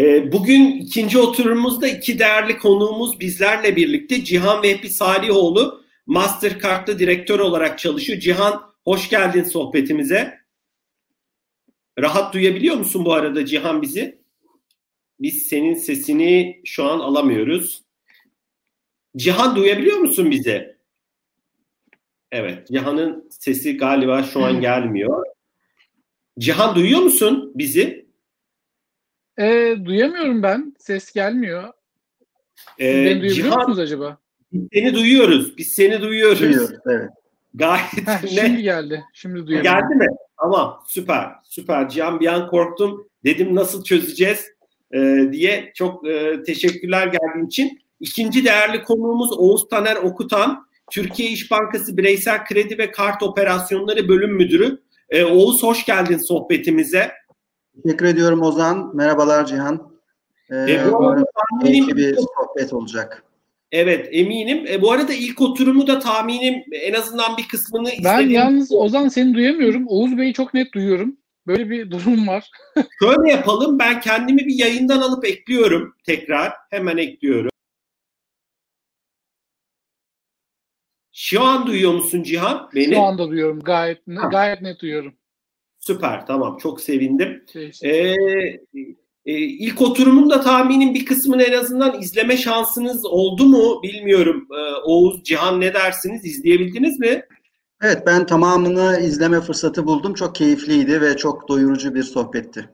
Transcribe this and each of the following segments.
Ee, bugün ikinci oturumumuzda iki değerli konuğumuz bizlerle birlikte Cihan Vehbi Salihoğlu Mastercard'da direktör olarak çalışıyor. Cihan hoş geldin sohbetimize. Rahat duyabiliyor musun bu arada Cihan bizi? Biz senin sesini şu an alamıyoruz. Cihan duyabiliyor musun bizi? Evet, Cihan'ın sesi galiba şu an gelmiyor. Cihan duyuyor musun bizi? E, duyamıyorum ben. Ses gelmiyor. Ee, beni duyabiliyor Cihan, musunuz acaba? biz seni duyuyoruz. Biz seni duyuyoruz. Duyuyoruz, evet. Gayet Heh, şimdi geldi. Şimdi duyuyorum. Geldi mi? Tamam süper süper. Cihan bir an korktum. Dedim nasıl çözeceğiz e, diye. Çok e, teşekkürler geldiğin için. İkinci değerli konuğumuz Oğuz Taner Okutan. Türkiye İş Bankası Bireysel Kredi ve Kart Operasyonları Bölüm Müdürü. E, Oğuz hoş geldin sohbetimize. Teşekkür ediyorum Ozan. Merhabalar Cihan. Ee, E, bu arada tahminim, bir sohbet olacak. evet eminim. E, bu arada ilk oturumu da tahminim en azından bir kısmını Ben istediğim- yalnız Ozan seni duyamıyorum. Oğuz Bey'i çok net duyuyorum. Böyle bir durum var. Şöyle yapalım. Ben kendimi bir yayından alıp ekliyorum tekrar. Hemen ekliyorum. Şu an duyuyor musun Cihan? Beni. Şu anda duyuyorum. Gayet Ha. gayet net duyuyorum. Süper. Tamam. Çok sevindim. Ee, e, ilk oturumunda tahminim bir kısmını en azından izleme şansınız oldu mu bilmiyorum. Ee, Oğuz, Cihan ne dersiniz? İzleyebildiniz mi? Evet ben tamamını izleme fırsatı buldum. Çok keyifliydi ve çok doyurucu bir sohbetti.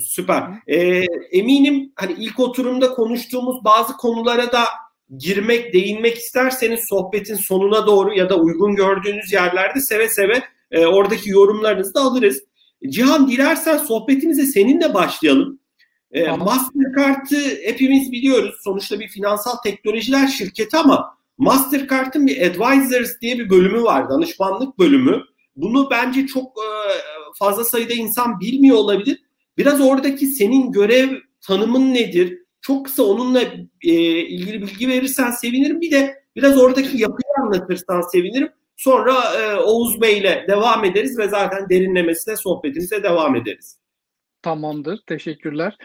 Süper. Ee, eminim hani ilk oturumda konuştuğumuz bazı konulara da girmek, değinmek isterseniz sohbetin sonuna doğru ya da uygun gördüğünüz yerlerde seve seve e, oradaki yorumlarınızı da alırız. Cihan dilersen sohbetimize seninle başlayalım. E, Tamam. Mastercard'ı hepimiz biliyoruz. Sonuçta bir finansal teknolojiler şirketi ama Mastercard'ın bir Advisors diye bir bölümü var. Danışmanlık bölümü. Bunu bence çok e, fazla sayıda insan bilmiyor olabilir. Biraz oradaki senin görev tanımın nedir? Çok kısa onunla e, ilgili bilgi verirsen sevinirim. Bir de biraz oradaki yapıyı anlatırsan sevinirim. Sonra e, Oğuz Bey ile devam ederiz ve zaten derinlemesine sohbetimize devam ederiz. Tamamdır. Teşekkürler.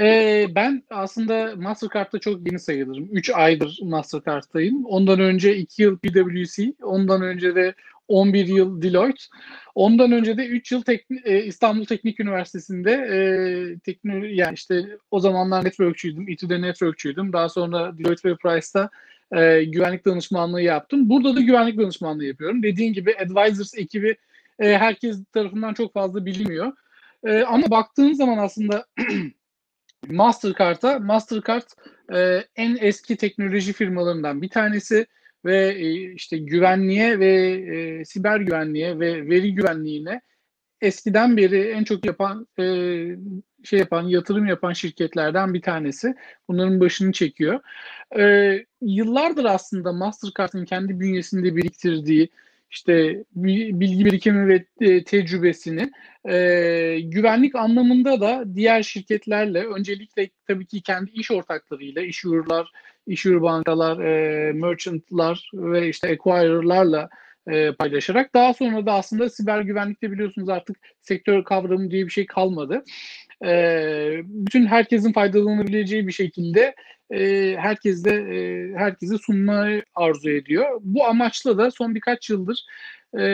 Ee, ben aslında Mastercard'da çok yeni sayılırım. 3 aydır Mastercard'tayım. Ondan önce 2 yıl PwC, ondan önce de 11 yıl Deloitte. Ondan önce de 3 yıl Tekni- e, İstanbul Teknik Üniversitesi'nde e, tekno yani işte o zamanlar networkçüydüm. İTÜ'de networkçüydüm. Daha sonra Deloitte ve Price'ta e, güvenlik danışmanlığı yaptım. Burada da güvenlik danışmanlığı yapıyorum. Dediğin gibi Advisors ekibi e, herkes tarafından çok fazla bilinmiyor. E, ama baktığın zaman aslında Mastercard'a Mastercard e, en eski teknoloji firmalarından bir tanesi ve e, işte güvenliğe ve e, siber güvenliğe ve veri güvenliğine eskiden beri en çok yapan e, şey yapan yatırım yapan şirketlerden bir tanesi. Bunların başını çekiyor. E, yıllardır aslında Mastercard'ın kendi bünyesinde biriktirdiği işte bi- bilgi birikimi ve e, tecrübesini e, güvenlik anlamında da diğer şirketlerle öncelikle tabii ki kendi iş ortaklarıyla, issuer'lar, issuer bankalar, e, merchant'lar ve işte acquirer'larla e, paylaşarak daha sonra da aslında siber güvenlikte biliyorsunuz artık sektör kavramı diye bir şey kalmadı. E, bütün herkesin faydalanabileceği bir şekilde e, herkesle e, herkese sunmayı arzu ediyor. Bu amaçla da son birkaç yıldır e,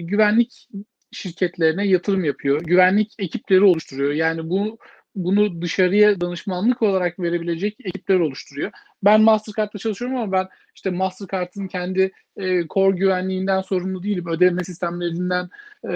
güvenlik şirketlerine yatırım yapıyor. Güvenlik ekipleri oluşturuyor. Yani bu bunu dışarıya danışmanlık olarak verebilecek ekipler oluşturuyor. Ben Mastercard'da çalışıyorum ama ben işte Mastercard'ın kendi e, core güvenliğinden sorumlu değilim. Ödeme sistemlerinden e,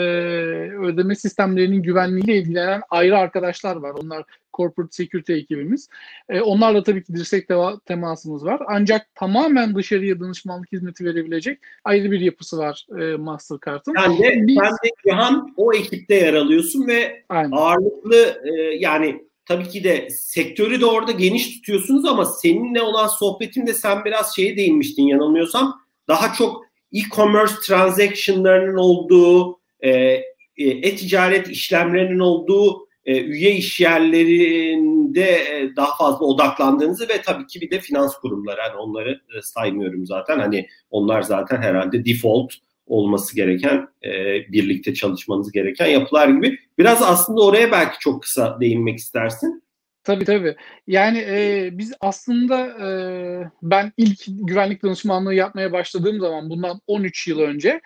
ödeme sistemlerinin güvenliğiyle ilgilenen ayrı arkadaşlar var. Onlar corporate security ekibimiz. E, onlarla tabii ki dirsek deva- temasımız var. Ancak tamamen dışarıya danışmanlık hizmeti verebilecek ayrı bir yapısı var e, Mastercard'ın. Sen de, Biz- sen de Cihan o ekipte yer alıyorsun ve Aynen. ağırlıklı e, yani tabii ki de sektörü de orada geniş tutuyorsunuz ama seninle olan sohbetimde sen biraz şeye değinmiştin yanılmıyorsam. Daha çok e-commerce transactionlarının olduğu e, e, e-ticaret işlemlerinin olduğu e, üye iş yerlerinde e, daha fazla odaklandığınızı ve tabii ki bir de finans kurumları. Hani onları e, saymıyorum zaten. Hani onlar zaten herhalde default olması gereken e, birlikte çalışmanız gereken yapılar gibi biraz aslında oraya belki çok kısa değinmek istersin. Tabii tabii. Yani e, biz aslında e, ben ilk güvenlik danışmanlığı yapmaya başladığım zaman bundan 13 yıl önce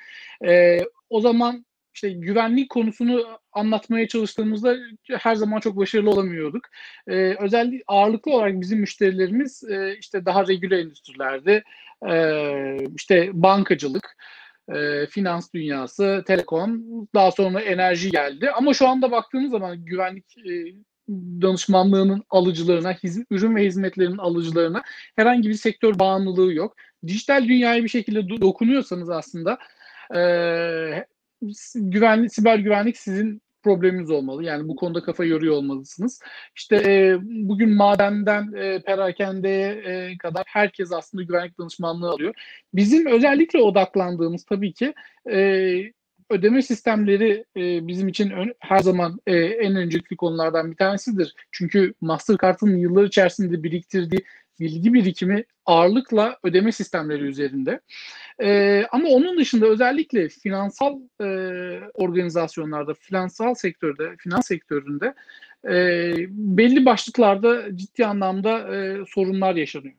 e, o zaman işte güvenlik konusunu anlatmaya çalıştığımızda her zaman çok başarılı olamıyorduk. Ee, özellikle ağırlıklı olarak bizim müşterilerimiz e, işte daha regüle endüstrilerde, e, işte bankacılık, e, finans dünyası, telekom, daha sonra enerji geldi. Ama şu anda baktığımız zaman güvenlik e, danışmanlığının alıcılarına, hiz, ürün ve hizmetlerinin alıcılarına herhangi bir sektör bağımlılığı yok. Dijital dünyaya bir şekilde dokunuyorsanız aslında e, güvenlik, siber güvenlik sizin probleminiz olmalı. Yani bu konuda kafa yoruyor olmalısınız. İşte e, bugün madenden e, perakendeye e, kadar herkes aslında güvenlik danışmanlığı alıyor. Bizim özellikle odaklandığımız tabii ki e, ödeme sistemleri e, bizim için ön, her zaman e, en öncelikli konulardan bir tanesidir. Çünkü Mastercard'ın yıllar içerisinde biriktirdiği bilgi birikimi ağırlıkla ödeme sistemleri üzerinde. E, ama onun dışında özellikle finansal e, organizasyonlarda, finansal sektörde, finans sektöründe e, belli başlıklarda ciddi anlamda e, sorunlar yaşanıyor.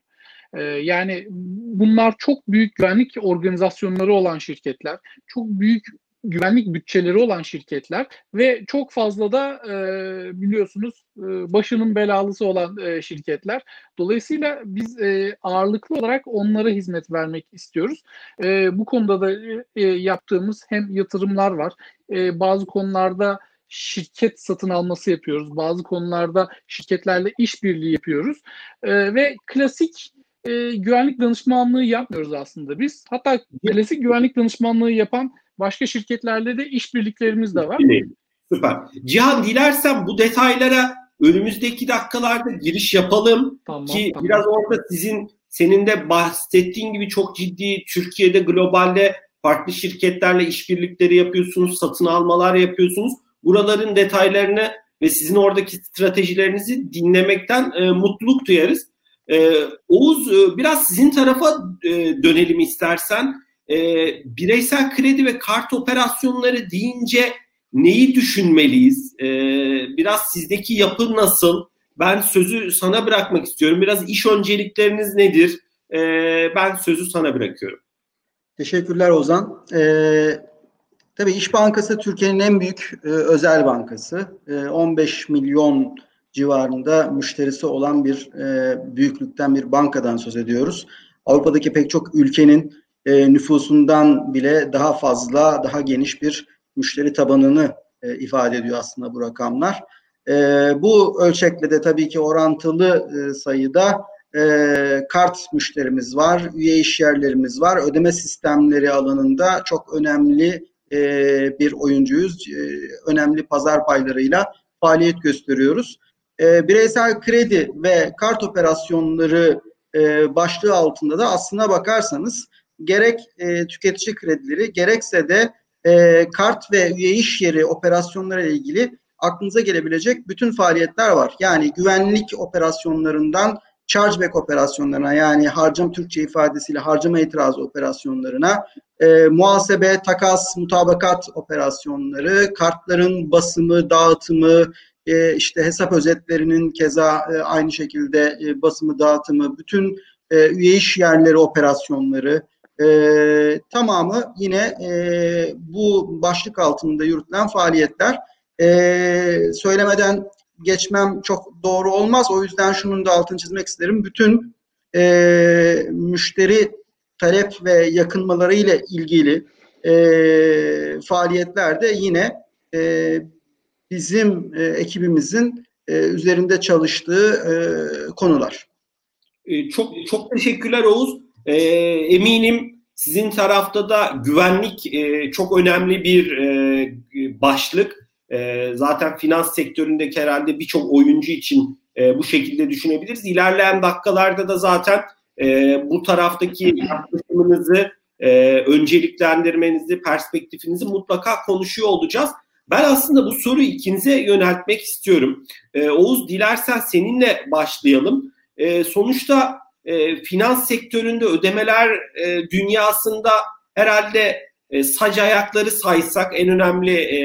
E, yani bunlar çok büyük güvenlik organizasyonları olan şirketler, çok büyük güvenlik bütçeleri olan şirketler ve çok fazla da e, biliyorsunuz e, başının belalısı olan e, şirketler. Dolayısıyla biz e, ağırlıklı olarak onlara hizmet vermek istiyoruz. E, bu konuda da e, yaptığımız hem yatırımlar var, e, bazı konularda şirket satın alması yapıyoruz, bazı konularda şirketlerle işbirliği yapıyoruz e, ve klasik e, güvenlik danışmanlığı yapmıyoruz aslında biz. Hatta klasik güvenlik danışmanlığı yapan başka şirketlerle de işbirliklerimiz de var. Süper. Cihan dilersen bu detaylara önümüzdeki dakikalarda giriş yapalım tamam, ki tamam. biraz orada sizin senin de bahsettiğin gibi çok ciddi Türkiye'de globalde farklı şirketlerle işbirlikleri yapıyorsunuz, satın almalar yapıyorsunuz. Buraların detaylarını ve sizin oradaki stratejilerinizi dinlemekten e, mutluluk duyarız. E, Oğuz e, biraz sizin tarafa e, dönelim istersen e, bireysel kredi ve kart operasyonları deyince neyi düşünmeliyiz? E, biraz sizdeki yapı nasıl? Ben sözü sana bırakmak istiyorum. Biraz iş öncelikleriniz nedir? E, ben sözü sana bırakıyorum. Teşekkürler Ozan. Ee, tabii İş Bankası Türkiye'nin en büyük e, özel bankası. E, 15 milyon civarında müşterisi olan bir e, büyüklükten bir bankadan söz ediyoruz. Avrupa'daki pek çok ülkenin e, nüfusundan bile daha fazla, daha geniş bir müşteri tabanını e, ifade ediyor aslında bu rakamlar. E, bu ölçekle de tabii ki orantılı e, sayıda e, kart müşterimiz var, üye iş yerlerimiz var. Ödeme sistemleri alanında çok önemli e, bir oyuncuyuz. E, önemli pazar paylarıyla faaliyet gösteriyoruz. E, bireysel kredi ve kart operasyonları e, başlığı altında da aslına bakarsanız gerek e, tüketici kredileri gerekse de e, kart ve üye iş yeri operasyonları ile ilgili aklınıza gelebilecek bütün faaliyetler var. Yani güvenlik operasyonlarından chargeback operasyonlarına yani harcam Türkçe ifadesiyle harcama itirazı operasyonlarına, e, muhasebe, takas, mutabakat operasyonları, kartların basımı, dağıtımı, e, işte hesap özetlerinin keza e, aynı şekilde e, basımı, dağıtımı, bütün e, üye iş yerleri operasyonları, e, tamamı yine e, bu başlık altında yürütülen faaliyetler. E, söylemeden geçmem çok doğru olmaz. O yüzden şunun da altını çizmek isterim. Bütün e, müşteri talep ve yakınmaları ile ilgili e, faaliyetler yine e, bizim e, ekibimizin e, üzerinde çalıştığı e, konular. E, çok çok teşekkürler Oğuz. E, eminim sizin tarafta da güvenlik e, çok önemli bir e, başlık. E, zaten finans sektöründeki herhalde birçok oyuncu için e, bu şekilde düşünebiliriz. İlerleyen dakikalarda da zaten e, bu taraftaki yaklaşımınızı, e, önceliklendirmenizi, perspektifinizi mutlaka konuşuyor olacağız. Ben aslında bu soruyu ikinize yöneltmek istiyorum. E, Oğuz dilersen seninle başlayalım. E, sonuçta e, finans sektöründe ödemeler e, dünyasında herhalde e, sac ayakları saysak en önemli e,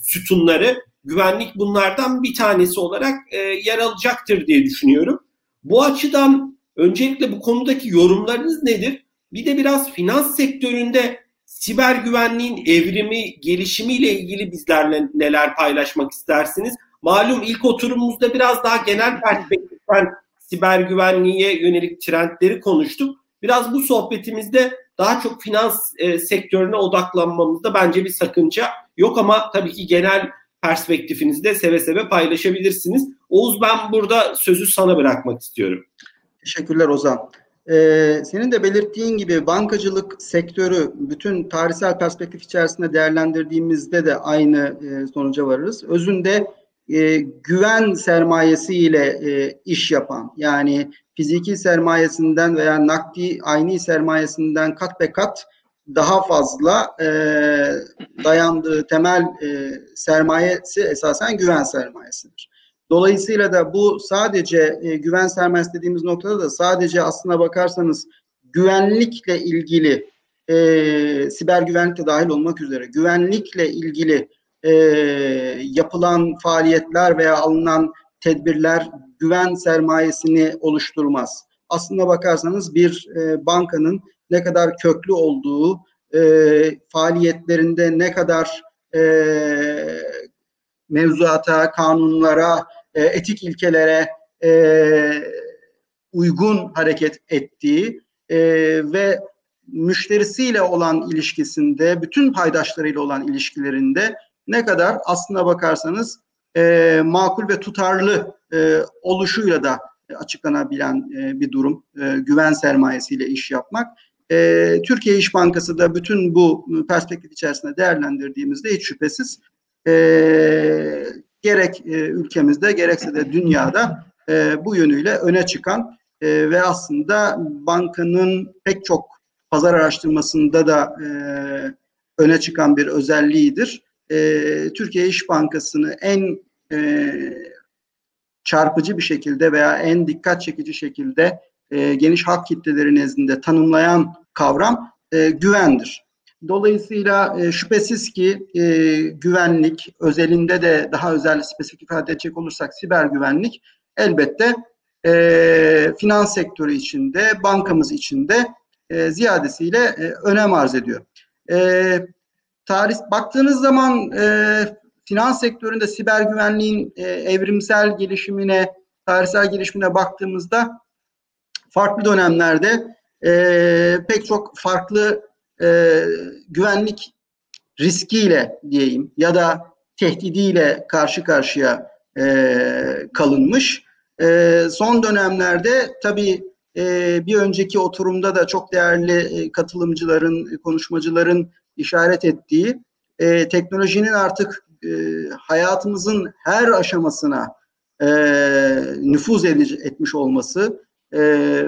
sütunları güvenlik bunlardan bir tanesi olarak e, yer alacaktır diye düşünüyorum. Bu açıdan öncelikle bu konudaki yorumlarınız nedir? Bir de biraz finans sektöründe siber güvenliğin evrimi, gelişimiyle ilgili bizlerle neler paylaşmak istersiniz? Malum ilk oturumumuzda biraz daha genel perspektiften siber güvenliğe yönelik trendleri konuştuk. Biraz bu sohbetimizde daha çok finans e, sektörüne odaklanmamızda bence bir sakınca yok ama tabii ki genel perspektifinizi de seve seve paylaşabilirsiniz. Oğuz ben burada sözü sana bırakmak istiyorum. Teşekkürler Ozan. Ee, senin de belirttiğin gibi bankacılık sektörü bütün tarihsel perspektif içerisinde değerlendirdiğimizde de aynı e, sonuca varırız. Özünde e, güven sermayesiyle e, iş yapan yani fiziki sermayesinden veya nakdi aynı sermayesinden kat be kat daha fazla e, dayandığı temel e, sermayesi esasen güven sermayesidir. Dolayısıyla da bu sadece e, güven sermayesi dediğimiz noktada da sadece aslına bakarsanız güvenlikle ilgili e, siber güvenlik de dahil olmak üzere güvenlikle ilgili e, yapılan faaliyetler veya alınan tedbirler güven sermayesini oluşturmaz. Aslına bakarsanız bir e, bankanın ne kadar köklü olduğu, e, faaliyetlerinde ne kadar e, mevzuata, kanunlara, e, etik ilkelere e, uygun hareket ettiği e, ve müşterisiyle olan ilişkisinde, bütün paydaşlarıyla olan ilişkilerinde ne kadar aslına bakarsanız e, makul ve tutarlı e, oluşuyla da açıklanabilen e, bir durum. E, güven sermayesiyle iş yapmak. E, Türkiye İş Bankası da bütün bu perspektif içerisinde değerlendirdiğimizde hiç şüphesiz e, gerek e, ülkemizde gerekse de dünyada e, bu yönüyle öne çıkan e, ve aslında bankanın pek çok pazar araştırmasında da e, öne çıkan bir özelliğidir. E, Türkiye İş Bankası'nı en e, çarpıcı bir şekilde veya en dikkat çekici şekilde e, geniş halk kitleleri nezdinde tanımlayan kavram e, güvendir. Dolayısıyla e, şüphesiz ki e, güvenlik, özelinde de daha özel spesifik ifade edecek olursak siber güvenlik elbette e, finans sektörü içinde, bankamız içinde e, ziyadesiyle e, önem arz ediyor. E, tarih baktığınız zaman e, finans sektöründe siber güvenliğin e, evrimsel gelişimine, tarihsel gelişimine baktığımızda farklı dönemlerde e, pek çok farklı e, güvenlik riskiyle diyeyim ya da tehdidiyle karşı karşıya e, kalınmış. E, son dönemlerde tabii e, bir önceki oturumda da çok değerli e, katılımcıların, konuşmacıların işaret ettiği e, teknolojinin artık e, hayatımızın her aşamasına e, nüfuz edici, etmiş olması, e,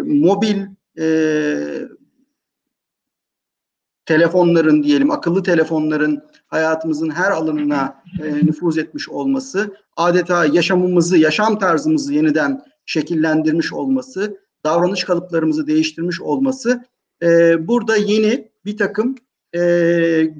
mobil e, telefonların diyelim, akıllı telefonların hayatımızın her alanına e, nüfuz etmiş olması, adeta yaşamımızı, yaşam tarzımızı yeniden şekillendirmiş olması, davranış kalıplarımızı değiştirmiş olması, e, burada yeni bir takım e,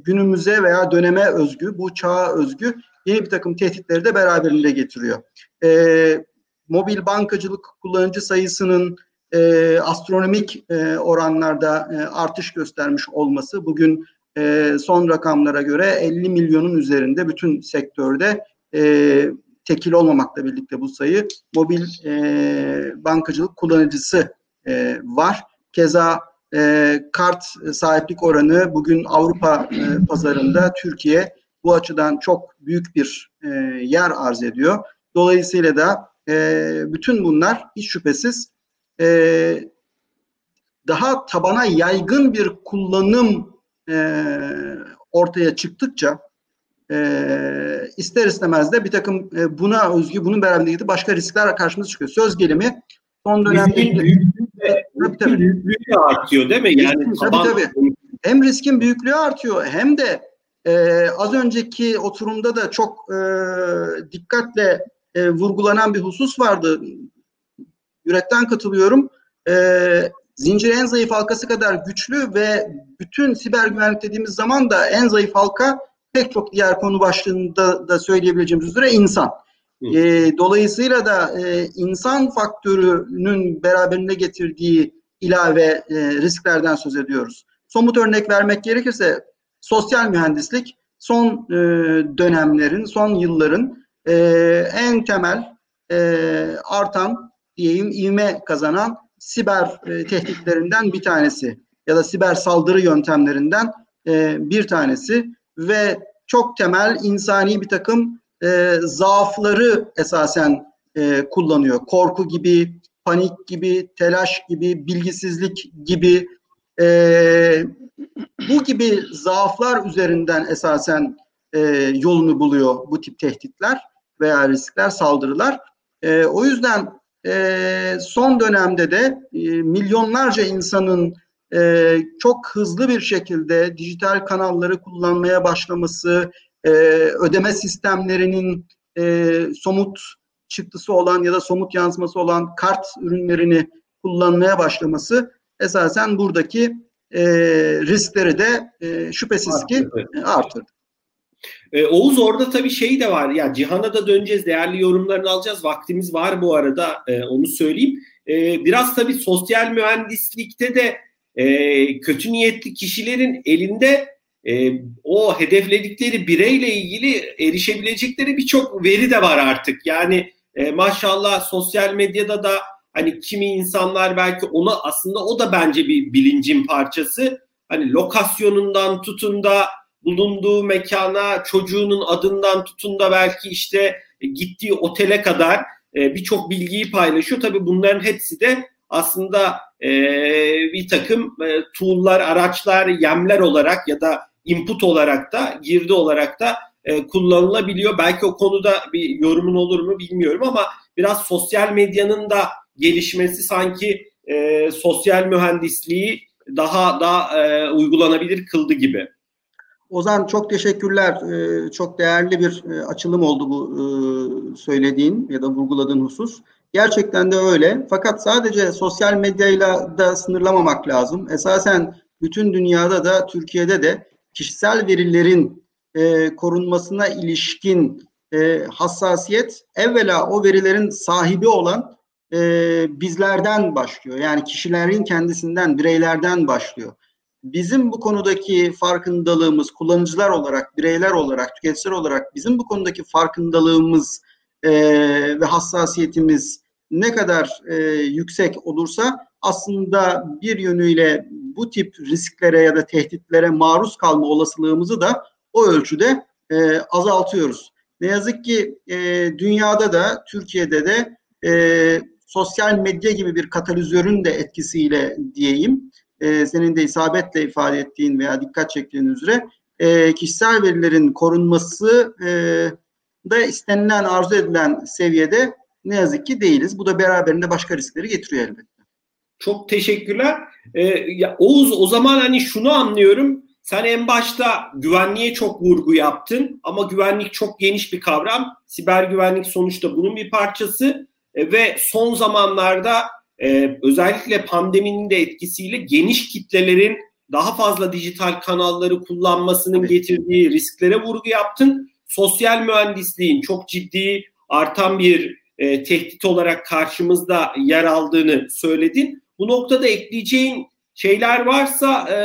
günümüze veya döneme özgü, bu çağa özgü yeni bir takım tehditleri de beraberinde getiriyor. E, mobil bankacılık kullanıcı sayısının e, astronomik e, oranlarda e, artış göstermiş olması bugün e, son rakamlara göre 50 milyonun üzerinde bütün sektörde e, tekil olmamakla birlikte bu sayı mobil e, bankacılık kullanıcısı e, var. Keza e, kart sahiplik oranı bugün Avrupa e, pazarında Türkiye bu açıdan çok büyük bir e, yer arz ediyor. Dolayısıyla da e, bütün bunlar hiç şüphesiz e, daha tabana yaygın bir kullanım e, ortaya çıktıkça e, ister istemez de bir takım e, buna özgü bunun beraberinde başka riskler karşımıza çıkıyor. Söz gelimi son dönemde tabii, tabii. büyüklüğü artıyor değil mi? Yani tabii, tabii, tabii. Hem riskin büyüklüğü artıyor hem de e, az önceki oturumda da çok e, dikkatle e, vurgulanan bir husus vardı yürekten katılıyorum. E, zincir en zayıf halkası kadar güçlü ve bütün siber güvenlik dediğimiz zaman da en zayıf halka pek çok diğer konu başlığında da söyleyebileceğimiz üzere insan. E, dolayısıyla da e, insan faktörünün beraberinde getirdiği ilave e, risklerden söz ediyoruz. Somut örnek vermek gerekirse sosyal mühendislik son e, dönemlerin, son yılların e, en temel e, artan diyeyim ivme kazanan siber e, tehditlerinden bir tanesi ya da siber saldırı yöntemlerinden e, bir tanesi ve çok temel insani bir takım e, zaafları esasen e, kullanıyor. Korku gibi, panik gibi, telaş gibi, bilgisizlik gibi e, bu gibi zaaflar üzerinden esasen e, yolunu buluyor bu tip tehditler veya riskler, saldırılar. E, o yüzden e, son dönemde de e, milyonlarca insanın e, çok hızlı bir şekilde dijital kanalları kullanmaya başlaması, e, ödeme sistemlerinin e, somut çıktısı olan ya da somut yansıması olan kart ürünlerini kullanmaya başlaması esasen buradaki e, riskleri de e, şüphesiz ki artırdı. Ee, Oğuz orada tabii şey de var. Ya Cihan'a da döneceğiz. Değerli yorumlarını alacağız. Vaktimiz var bu arada. E, onu söyleyeyim. E, biraz tabii sosyal mühendislikte de e, kötü niyetli kişilerin elinde e, o hedefledikleri bireyle ilgili erişebilecekleri birçok veri de var artık. Yani e, maşallah sosyal medyada da hani kimi insanlar belki onu aslında o da bence bir bilincin parçası. Hani lokasyonundan tutun da bulunduğu mekana çocuğunun adından tutun da belki işte gittiği otele kadar e, birçok bilgiyi paylaşıyor. Tabii bunların hepsi de aslında e, bir takım e, tool'lar, araçlar, yemler olarak ya da input olarak da girdi olarak da e, kullanılabiliyor. Belki o konuda bir yorumun olur mu bilmiyorum ama biraz sosyal medyanın da gelişmesi sanki e, sosyal mühendisliği daha da e, uygulanabilir kıldı gibi. Ozan çok teşekkürler. Çok değerli bir açılım oldu bu söylediğin ya da vurguladığın husus. Gerçekten de öyle. Fakat sadece sosyal medyayla da sınırlamamak lazım. Esasen bütün dünyada da Türkiye'de de kişisel verilerin e, korunmasına ilişkin e, hassasiyet evvela o verilerin sahibi olan e, bizlerden başlıyor. Yani kişilerin kendisinden, bireylerden başlıyor. Bizim bu konudaki farkındalığımız, kullanıcılar olarak, bireyler olarak, tüketiciler olarak bizim bu konudaki farkındalığımız e, ve hassasiyetimiz ne kadar e, yüksek olursa aslında bir yönüyle bu tip risklere ya da tehditlere maruz kalma olasılığımızı da o ölçüde e, azaltıyoruz. Ne yazık ki e, dünyada da Türkiye'de de e, sosyal medya gibi bir katalizörün de etkisiyle diyeyim e, senin de isabetle ifade ettiğin veya dikkat çektiğin üzere e, kişisel verilerin korunması e, da istenilen arzu edilen seviyede ne yazık ki değiliz. Bu da beraberinde başka riskleri getiriyor elbette. Çok teşekkürler. Ee, ya Oğuz o zaman hani şunu anlıyorum. Sen en başta güvenliğe çok vurgu yaptın ama güvenlik çok geniş bir kavram. Siber güvenlik sonuçta bunun bir parçası e, ve son zamanlarda e, özellikle pandeminin de etkisiyle geniş kitlelerin daha fazla dijital kanalları kullanmasının getirdiği risklere vurgu yaptın. Sosyal mühendisliğin çok ciddi artan bir e, tehdit olarak karşımızda yer aldığını söyledin. Bu noktada ekleyeceğin şeyler varsa e,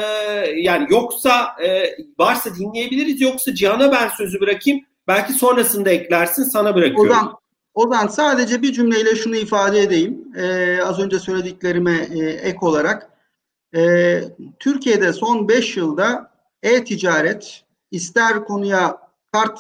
yani yoksa e, varsa dinleyebiliriz yoksa Cihan'a ben sözü bırakayım. Belki sonrasında eklersin sana bırakıyorum. Ozan, Ozan sadece bir cümleyle şunu ifade edeyim. Ee, az önce söylediklerime e, ek olarak. E, Türkiye'de son 5 yılda e-ticaret ister konuya kart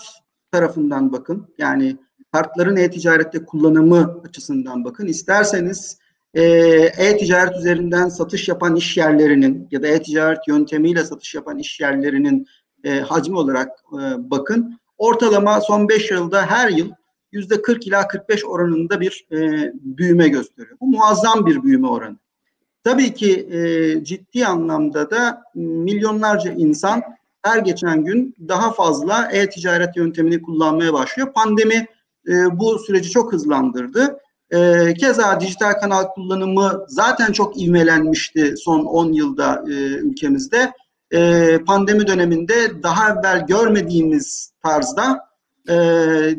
tarafından bakın. Yani kartların e-ticarette kullanımı açısından bakın. İsterseniz e, e-ticaret üzerinden satış yapan iş yerlerinin ya da e-ticaret yöntemiyle satış yapan iş yerlerinin e, hacmi olarak e, bakın. Ortalama son 5 yılda her yıl yüzde 40 ila 45 oranında bir e, büyüme gösteriyor. Bu muazzam bir büyüme oranı. Tabii ki e, ciddi anlamda da milyonlarca insan her geçen gün daha fazla e-ticaret yöntemini kullanmaya başlıyor. Pandemi e, bu süreci çok hızlandırdı. E, keza dijital kanal kullanımı zaten çok ivmelenmişti son 10 yılda e, ülkemizde. e, pandemi döneminde daha evvel görmediğimiz tarzda e,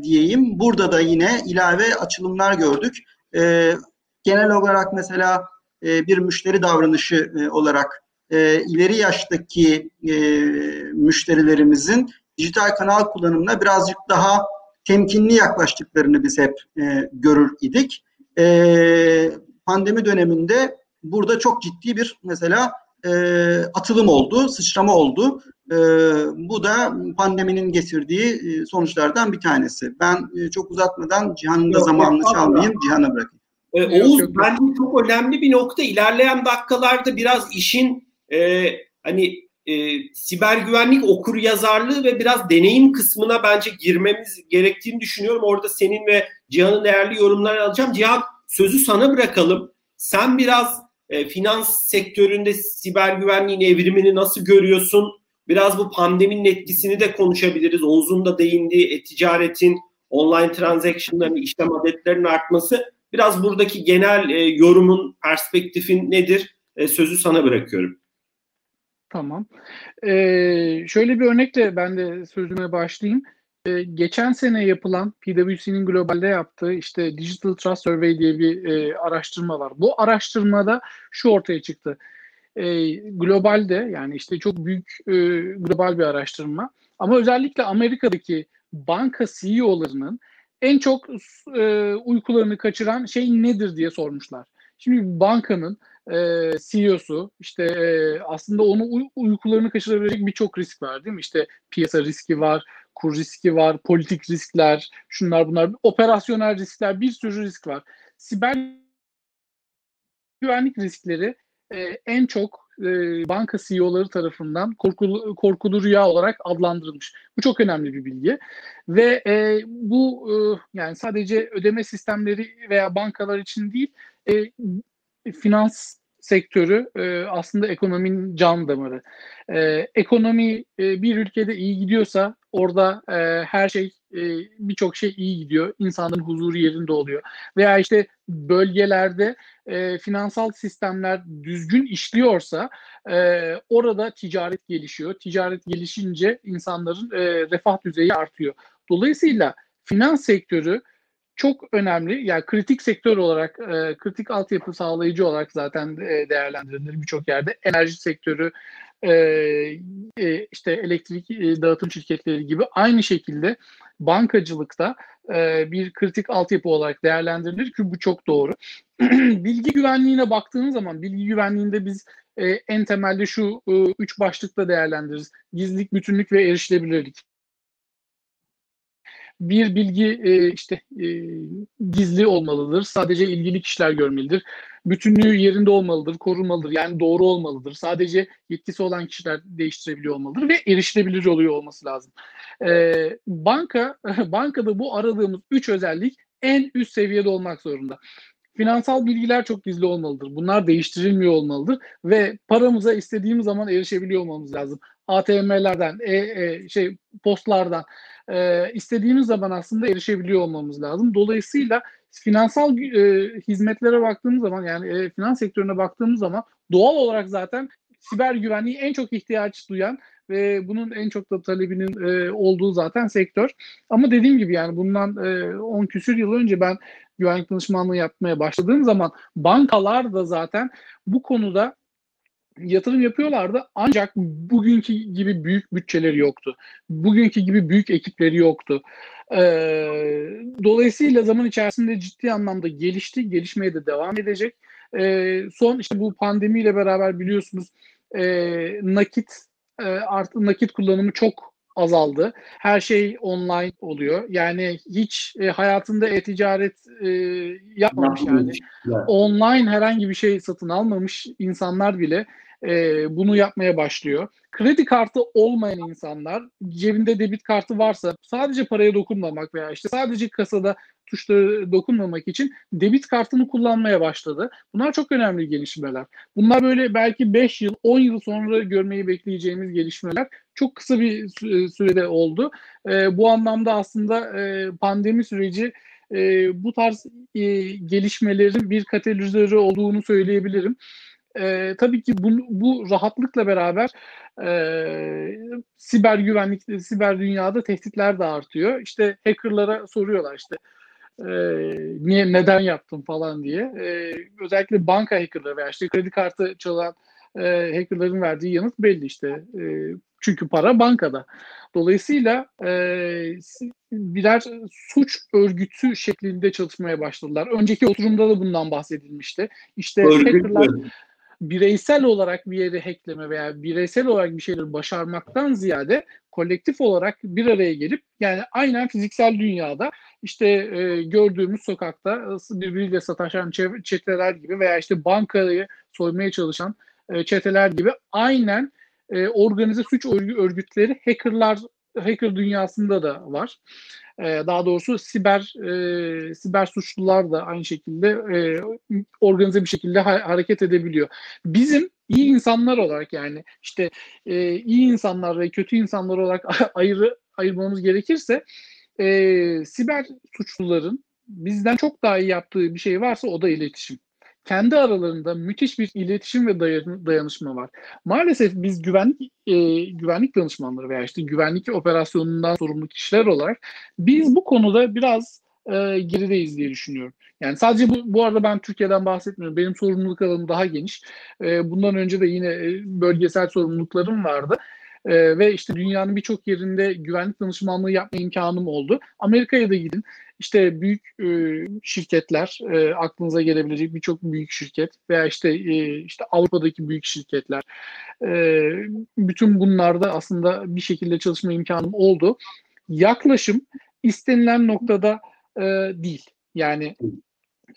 diyeyim. Burada da yine ilave açılımlar gördük. E, genel olarak mesela e, bir müşteri davranışı e, olarak e, ileri yaştaki e, müşterilerimizin dijital kanal kullanımına birazcık daha temkinli yaklaştıklarını biz hep e, görür idik. E, pandemi döneminde burada çok ciddi bir mesela e, atılım oldu, sıçrama oldu. E, bu da pandeminin getirdiği e, sonuçlardan bir tanesi. Ben e, çok uzatmadan Cihan'ın da zamanını çalmayayım, Cihan'a bırakayım. Ee, Oğuz bence çok önemli bir nokta. İlerleyen dakikalarda biraz işin e, hani e, siber güvenlik okur yazarlığı ve biraz deneyim kısmına bence girmemiz gerektiğini düşünüyorum. Orada senin ve Cihan'ın değerli yorumlarını alacağım. Cihan sözü sana bırakalım. Sen biraz e, finans sektöründe siber güvenliğin evrimini nasıl görüyorsun? Biraz bu pandeminin etkisini de konuşabiliriz. Oğuz'un da değindiği e-ticaretin, online transaction'ların, işlem adetlerinin artması. Biraz buradaki genel e, yorumun, perspektifin nedir? E, sözü sana bırakıyorum. Tamam. Ee, şöyle bir örnekle ben de sözüme başlayayım. Ee, geçen sene yapılan PwC'nin globalde yaptığı işte Digital Trust Survey diye bir e, araştırma var. Bu araştırmada şu ortaya çıktı. E, globalde yani işte çok büyük e, global bir araştırma ama özellikle Amerika'daki banka CEO'larının en çok e, uykularını kaçıran şey nedir diye sormuşlar. Şimdi bankanın e, CEO'su işte e, aslında onu uy- uykularını kaçırabilecek birçok risk var değil mi? İşte piyasa riski var, kur riski var, politik riskler, şunlar bunlar, operasyonel riskler, bir sürü risk var. Siber güvenlik riskleri e, en çok e, banka CEO'ları tarafından korkulu, korkulu rüya olarak adlandırılmış. Bu çok önemli bir bilgi ve e, bu e, yani sadece ödeme sistemleri veya bankalar için değil, e, finans sektörü e, aslında ekonominin can damarı. E, ekonomi e, bir ülkede iyi gidiyorsa orada e, her şey e, birçok şey iyi gidiyor. İnsanların huzuru yerinde oluyor. Veya işte bölgelerde e, finansal sistemler düzgün işliyorsa e, orada ticaret gelişiyor. Ticaret gelişince insanların e, refah düzeyi artıyor. Dolayısıyla finans sektörü çok önemli. Yani kritik sektör olarak, e, kritik altyapı sağlayıcı olarak zaten e, değerlendirilir birçok yerde. Enerji sektörü, e, e, işte elektrik e, dağıtım şirketleri gibi aynı şekilde bankacılıkta e, bir kritik altyapı olarak değerlendirilir ki bu çok doğru. bilgi güvenliğine baktığınız zaman bilgi güvenliğinde biz e, en temelde şu e, üç başlıkta değerlendiririz. Gizlilik, bütünlük ve erişilebilirlik bir bilgi e, işte e, gizli olmalıdır. Sadece ilgili kişiler görmelidir. Bütünlüğü yerinde olmalıdır, korunmalıdır. Yani doğru olmalıdır. Sadece yetkisi olan kişiler değiştirebiliyor olmalıdır ve erişilebilir oluyor olması lazım. E, banka bankada bu aradığımız üç özellik en üst seviyede olmak zorunda. Finansal bilgiler çok gizli olmalıdır. Bunlar değiştirilmiyor olmalıdır ve paramıza istediğimiz zaman erişebiliyor olmamız lazım. ATM'lerden, e, e, şey postlardan e, istediğimiz zaman aslında erişebiliyor olmamız lazım. Dolayısıyla finansal e, hizmetlere baktığımız zaman yani e, finans sektörüne baktığımız zaman doğal olarak zaten siber güvenliği en çok ihtiyaç duyan ve bunun en çok da talebinin e, olduğu zaten sektör. Ama dediğim gibi yani bundan e, 10 küsür yıl önce ben güvenlik danışmanlığı yapmaya başladığım zaman bankalar da zaten bu konuda yatırım yapıyorlardı ancak bugünkü gibi büyük bütçeleri yoktu. Bugünkü gibi büyük ekipleri yoktu. Ee, dolayısıyla zaman içerisinde ciddi anlamda gelişti, gelişmeye de devam edecek. Ee, son işte bu pandemiyle beraber biliyorsunuz e, nakit e, artık nakit kullanımı çok azaldı. Her şey online oluyor. Yani hiç e, hayatında e-ticaret e, yapmamış yani. Online herhangi bir şey satın almamış insanlar bile e, bunu yapmaya başlıyor. Kredi kartı olmayan insanlar cebinde debit kartı varsa sadece paraya dokunmamak veya işte sadece kasada tuşları dokunmamak için debit kartını kullanmaya başladı. Bunlar çok önemli gelişmeler. Bunlar böyle belki 5 yıl, 10 yıl sonra görmeyi bekleyeceğimiz gelişmeler. Çok kısa bir sürede oldu. E, bu anlamda aslında e, pandemi süreci e, bu tarz e, gelişmelerin bir katalizörü olduğunu söyleyebilirim. e, tabii ki bu, bu rahatlıkla beraber e, siber güvenlik, siber dünyada tehditler de artıyor. İşte hackerlara soruyorlar işte e, niye neden yaptın falan diye. E, özellikle banka hackerları veya işte kredi kartı çalan e, hackerların verdiği yanıt belli işte. E, çünkü para bankada. Dolayısıyla e, birer suç örgütü şeklinde çalışmaya başladılar. Önceki oturumda da bundan bahsedilmişti. İşte hackerlar bireysel olarak bir yeri hackleme veya bireysel olarak bir şeyleri başarmaktan ziyade kolektif olarak bir araya gelip yani aynen fiziksel dünyada işte e, gördüğümüz sokakta birbiriyle sataşan çeteler gibi veya işte bankayı soymaya çalışan e, çeteler gibi aynen e, organize suç örgütleri hackerlar hacker dünyasında da var. E, daha doğrusu siber e, siber suçlular da aynı şekilde e, organize bir şekilde ha- hareket edebiliyor. Bizim iyi insanlar olarak yani işte e, iyi insanlar ve kötü insanlar olarak ayrı ayırmamız gerekirse e, siber suçluların bizden çok daha iyi yaptığı bir şey varsa o da iletişim kendi aralarında müthiş bir iletişim ve dayanışma var. Maalesef biz güvenlik e, güvenlik danışmanları veya işte güvenlik operasyonundan sorumlu kişiler olarak biz bu konuda biraz e, gerideyiz diye düşünüyorum. Yani sadece bu, bu arada ben Türkiye'den bahsetmiyorum. Benim sorumluluk alanım daha geniş. E, bundan önce de yine e, bölgesel sorumluluklarım vardı. E, ve işte dünyanın birçok yerinde güvenlik danışmanlığı yapma imkanım oldu. Amerika'ya da gidin. İşte büyük e, şirketler, e, aklınıza gelebilecek birçok büyük şirket veya işte e, işte Avrupa'daki büyük şirketler, e, bütün bunlarda aslında bir şekilde çalışma imkanım oldu. Yaklaşım istenilen noktada e, değil. Yani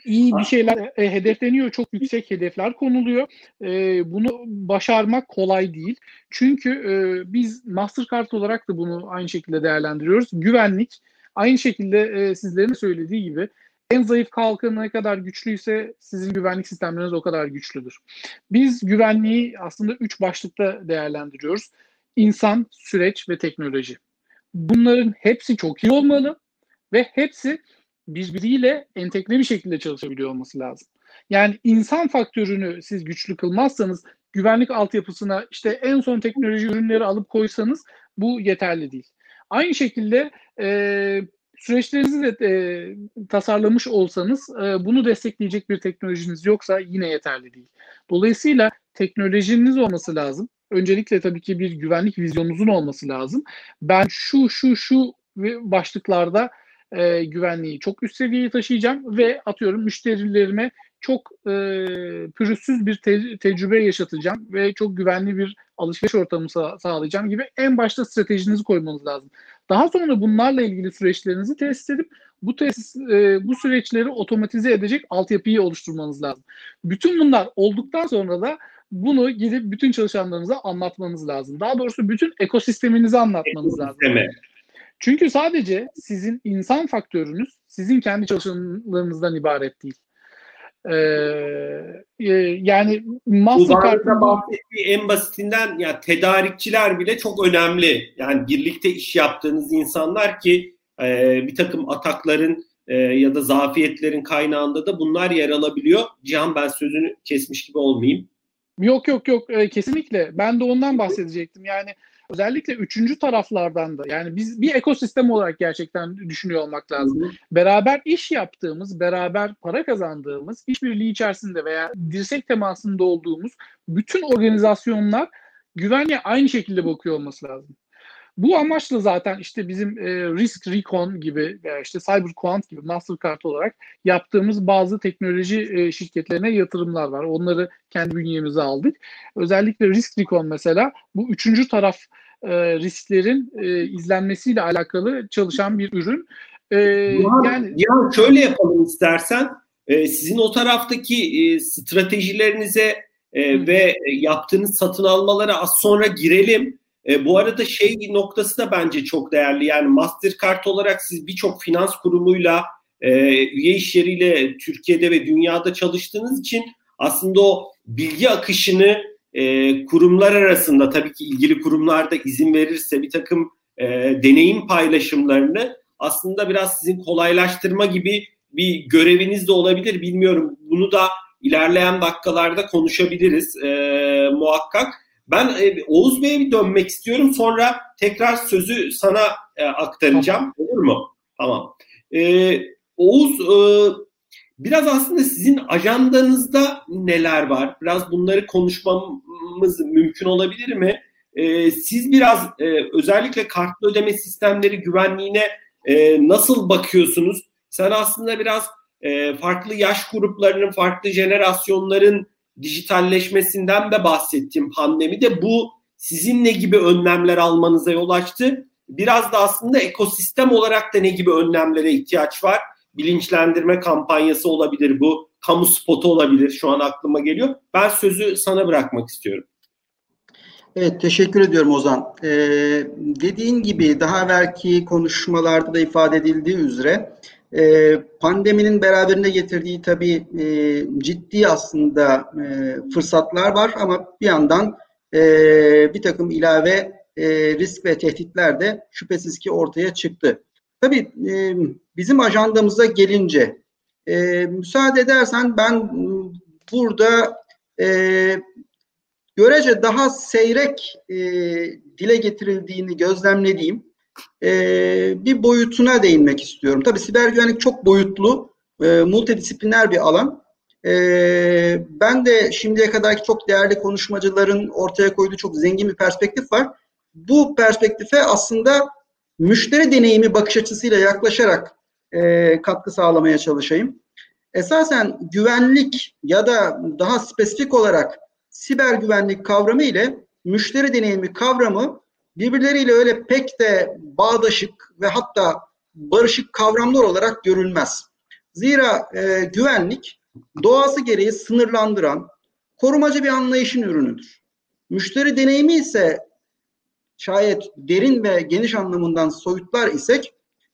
iyi bir şeyler e, hedefleniyor. Çok yüksek hedefler konuluyor. E, bunu başarmak kolay değil. Çünkü e, biz Mastercard olarak da bunu aynı şekilde değerlendiriyoruz. Güvenlik aynı şekilde e, sizlerin söylediği gibi en zayıf kalkanı ne kadar güçlüyse sizin güvenlik sistemleriniz o kadar güçlüdür. Biz güvenliği aslında üç başlıkta değerlendiriyoruz. İnsan, süreç ve teknoloji. Bunların hepsi çok iyi olmalı ve hepsi birbiriyle entegre bir şekilde çalışabiliyor olması lazım. Yani insan faktörünü siz güçlü kılmazsanız güvenlik altyapısına işte en son teknoloji ürünleri alıp koysanız bu yeterli değil. Aynı şekilde e, süreçlerinizi de e, tasarlamış olsanız e, bunu destekleyecek bir teknolojiniz yoksa yine yeterli değil. Dolayısıyla teknolojiniz olması lazım. Öncelikle tabii ki bir güvenlik vizyonunuzun olması lazım. Ben şu şu şu başlıklarda e, güvenliği çok üst seviyeye taşıyacağım ve atıyorum müşterilerime çok e, pürüzsüz bir te- tecrübe yaşatacağım ve çok güvenli bir alışveriş ortamı sa- sağlayacağım gibi en başta stratejinizi koymanız lazım. Daha sonra bunlarla ilgili süreçlerinizi test edip bu test, e, bu süreçleri otomatize edecek altyapıyı oluşturmanız lazım. Bütün bunlar olduktan sonra da bunu gidip bütün çalışanlarınıza anlatmanız lazım. Daha doğrusu bütün ekosisteminizi anlatmanız lazım. Çünkü sadece sizin insan faktörünüz sizin kendi çalışanlarınızdan ibaret değil. Ee, e, yani Mastercard'ın bahsettiği en basitinden ya tedarikçiler bile çok önemli. Yani birlikte iş yaptığınız insanlar ki e, bir takım atakların e, ya da zafiyetlerin kaynağında da bunlar yer alabiliyor. Cihan ben sözünü kesmiş gibi olmayayım. Yok yok yok e, kesinlikle. Ben de ondan bahsedecektim. Yani özellikle üçüncü taraflardan da yani biz bir ekosistem olarak gerçekten düşünüyor olmak lazım. Hı hı. Beraber iş yaptığımız, beraber para kazandığımız, işbirliği içerisinde veya dirsek temasında olduğumuz bütün organizasyonlar güvenliğe aynı şekilde bakıyor olması lazım. Bu amaçla zaten işte bizim e, Risk Recon gibi veya işte CyberQuant gibi Mastercard olarak yaptığımız bazı teknoloji e, şirketlerine yatırımlar var. Onları kendi bünyemize aldık. Özellikle Risk Recon mesela bu üçüncü taraf e, risklerin e, izlenmesiyle alakalı çalışan bir ürün. E, ya, yani ya şöyle yapalım istersen. E, sizin o taraftaki e, stratejilerinize e, ve yaptığınız satın almalara az sonra girelim. E, bu arada şey noktası da bence çok değerli. Yani Mastercard olarak siz birçok finans kurumuyla e, üye işleriyle Türkiye'de ve dünyada çalıştığınız için aslında o bilgi akışını e, kurumlar arasında tabii ki ilgili kurumlar da izin verirse bir takım e, deneyim paylaşımlarını aslında biraz sizin kolaylaştırma gibi bir göreviniz de olabilir. Bilmiyorum bunu da ilerleyen dakikalarda konuşabiliriz e, muhakkak. Ben e, Oğuz Bey'e bir dönmek istiyorum. Sonra tekrar sözü sana e, aktaracağım. Olur mu? Tamam. E, Oğuz e, biraz aslında sizin ajandanızda neler var? Biraz bunları konuşmamız mümkün olabilir mi? E, siz biraz e, özellikle kartlı ödeme sistemleri güvenliğine e, nasıl bakıyorsunuz? Sen aslında biraz e, farklı yaş gruplarının, farklı jenerasyonların dijitalleşmesinden de bahsettim pandemi de bu sizin ne gibi önlemler almanıza yol açtı? Biraz da aslında ekosistem olarak da ne gibi önlemlere ihtiyaç var? Bilinçlendirme kampanyası olabilir bu, kamu spotu olabilir şu an aklıma geliyor. Ben sözü sana bırakmak istiyorum. Evet, teşekkür ediyorum Ozan. Ee, dediğin gibi daha evvelki konuşmalarda da ifade edildiği üzere e, pandeminin beraberinde getirdiği tabii e, ciddi aslında e, fırsatlar var ama bir yandan e, bir takım ilave risk ve tehditler de şüphesiz ki ortaya çıktı. Tabii bizim ajandamıza gelince müsaade edersen ben burada görece daha seyrek dile getirildiğini gözlemlediğim e, bir boyutuna değinmek istiyorum. Tabii siber güvenlik çok boyutlu, e, multidisipliner bir alan. E, ben de şimdiye kadarki çok değerli konuşmacıların ortaya koyduğu çok zengin bir perspektif var. Bu perspektife aslında müşteri deneyimi bakış açısıyla yaklaşarak e, katkı sağlamaya çalışayım. Esasen güvenlik ya da daha spesifik olarak siber güvenlik kavramı ile müşteri deneyimi kavramı birbirleriyle öyle pek de bağdaşık ve hatta barışık kavramlar olarak görülmez. Zira e, güvenlik doğası gereği sınırlandıran, korumacı bir anlayışın ürünüdür. Müşteri deneyimi ise şayet derin ve geniş anlamından soyutlar isek,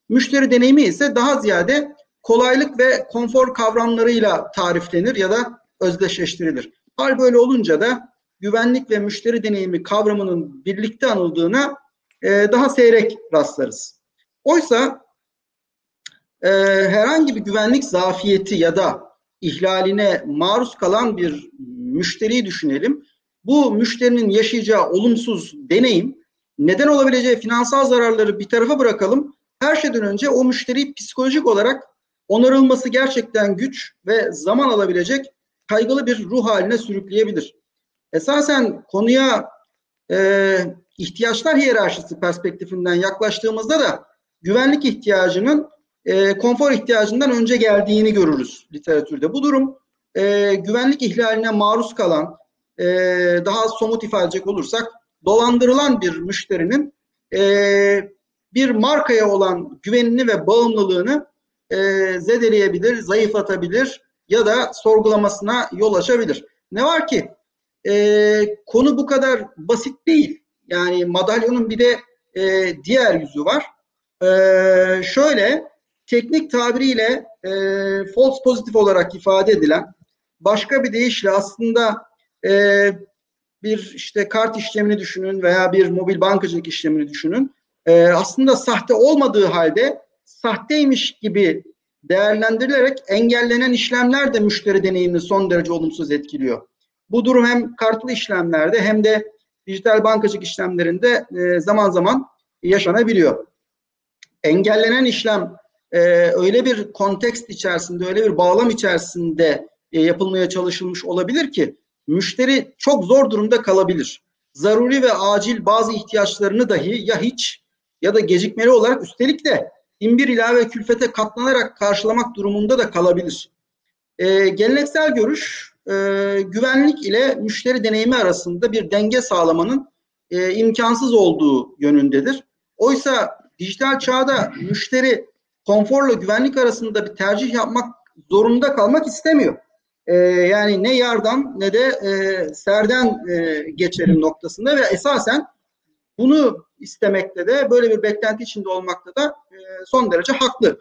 müşteri deneyimi ise daha ziyade kolaylık ve konfor kavramlarıyla tariflenir ya da özdeşleştirilir. Hal böyle olunca da güvenlik ve müşteri deneyimi kavramının birlikte anıldığına e, daha seyrek rastlarız. Oysa e, herhangi bir güvenlik zafiyeti ya da ihlaline maruz kalan bir müşteriyi düşünelim. Bu müşterinin yaşayacağı olumsuz deneyim neden olabileceği finansal zararları bir tarafa bırakalım. Her şeyden önce o müşteriyi psikolojik olarak onarılması gerçekten güç ve zaman alabilecek kaygılı bir ruh haline sürükleyebilir. Esasen konuya e, ihtiyaçlar hiyerarşisi perspektifinden yaklaştığımızda da güvenlik ihtiyacının e, konfor ihtiyacından önce geldiğini görürüz literatürde. Bu durum e, güvenlik ihlaline maruz kalan, e, daha somut ifade edecek olursak dolandırılan bir müşterinin e, bir markaya olan güvenini ve bağımlılığını e, zedeleyebilir, zayıflatabilir ya da sorgulamasına yol açabilir. Ne var ki e, konu bu kadar basit değil. Yani madalyonun bir de e, diğer yüzü var. E, şöyle teknik tabiriyle e, false pozitif olarak ifade edilen başka bir deyişle aslında e, bir işte kart işlemini düşünün veya bir mobil bankacılık işlemini düşünün. E, aslında sahte olmadığı halde sahteymiş gibi değerlendirilerek engellenen işlemler de müşteri deneyimini son derece olumsuz etkiliyor. Bu durum hem kartlı işlemlerde hem de dijital bankacılık işlemlerinde e, zaman zaman yaşanabiliyor. Engellenen işlem e, öyle bir kontekst içerisinde, öyle bir bağlam içerisinde e, yapılmaya çalışılmış olabilir ki müşteri çok zor durumda kalabilir. Zaruri ve acil bazı ihtiyaçlarını dahi ya hiç ya da gecikmeli olarak üstelik de imbir ilave külfete katlanarak karşılamak durumunda da kalabilir. E, geleneksel görüş e, güvenlik ile müşteri deneyimi arasında bir denge sağlamanın e, imkansız olduğu yönündedir. Oysa dijital çağda müşteri konforla güvenlik arasında bir tercih yapmak zorunda kalmak istemiyor. E, yani ne yardan ne de e, serden e, geçerim noktasında ve esasen bunu istemekte de böyle bir beklenti içinde olmakta da e, son derece haklı.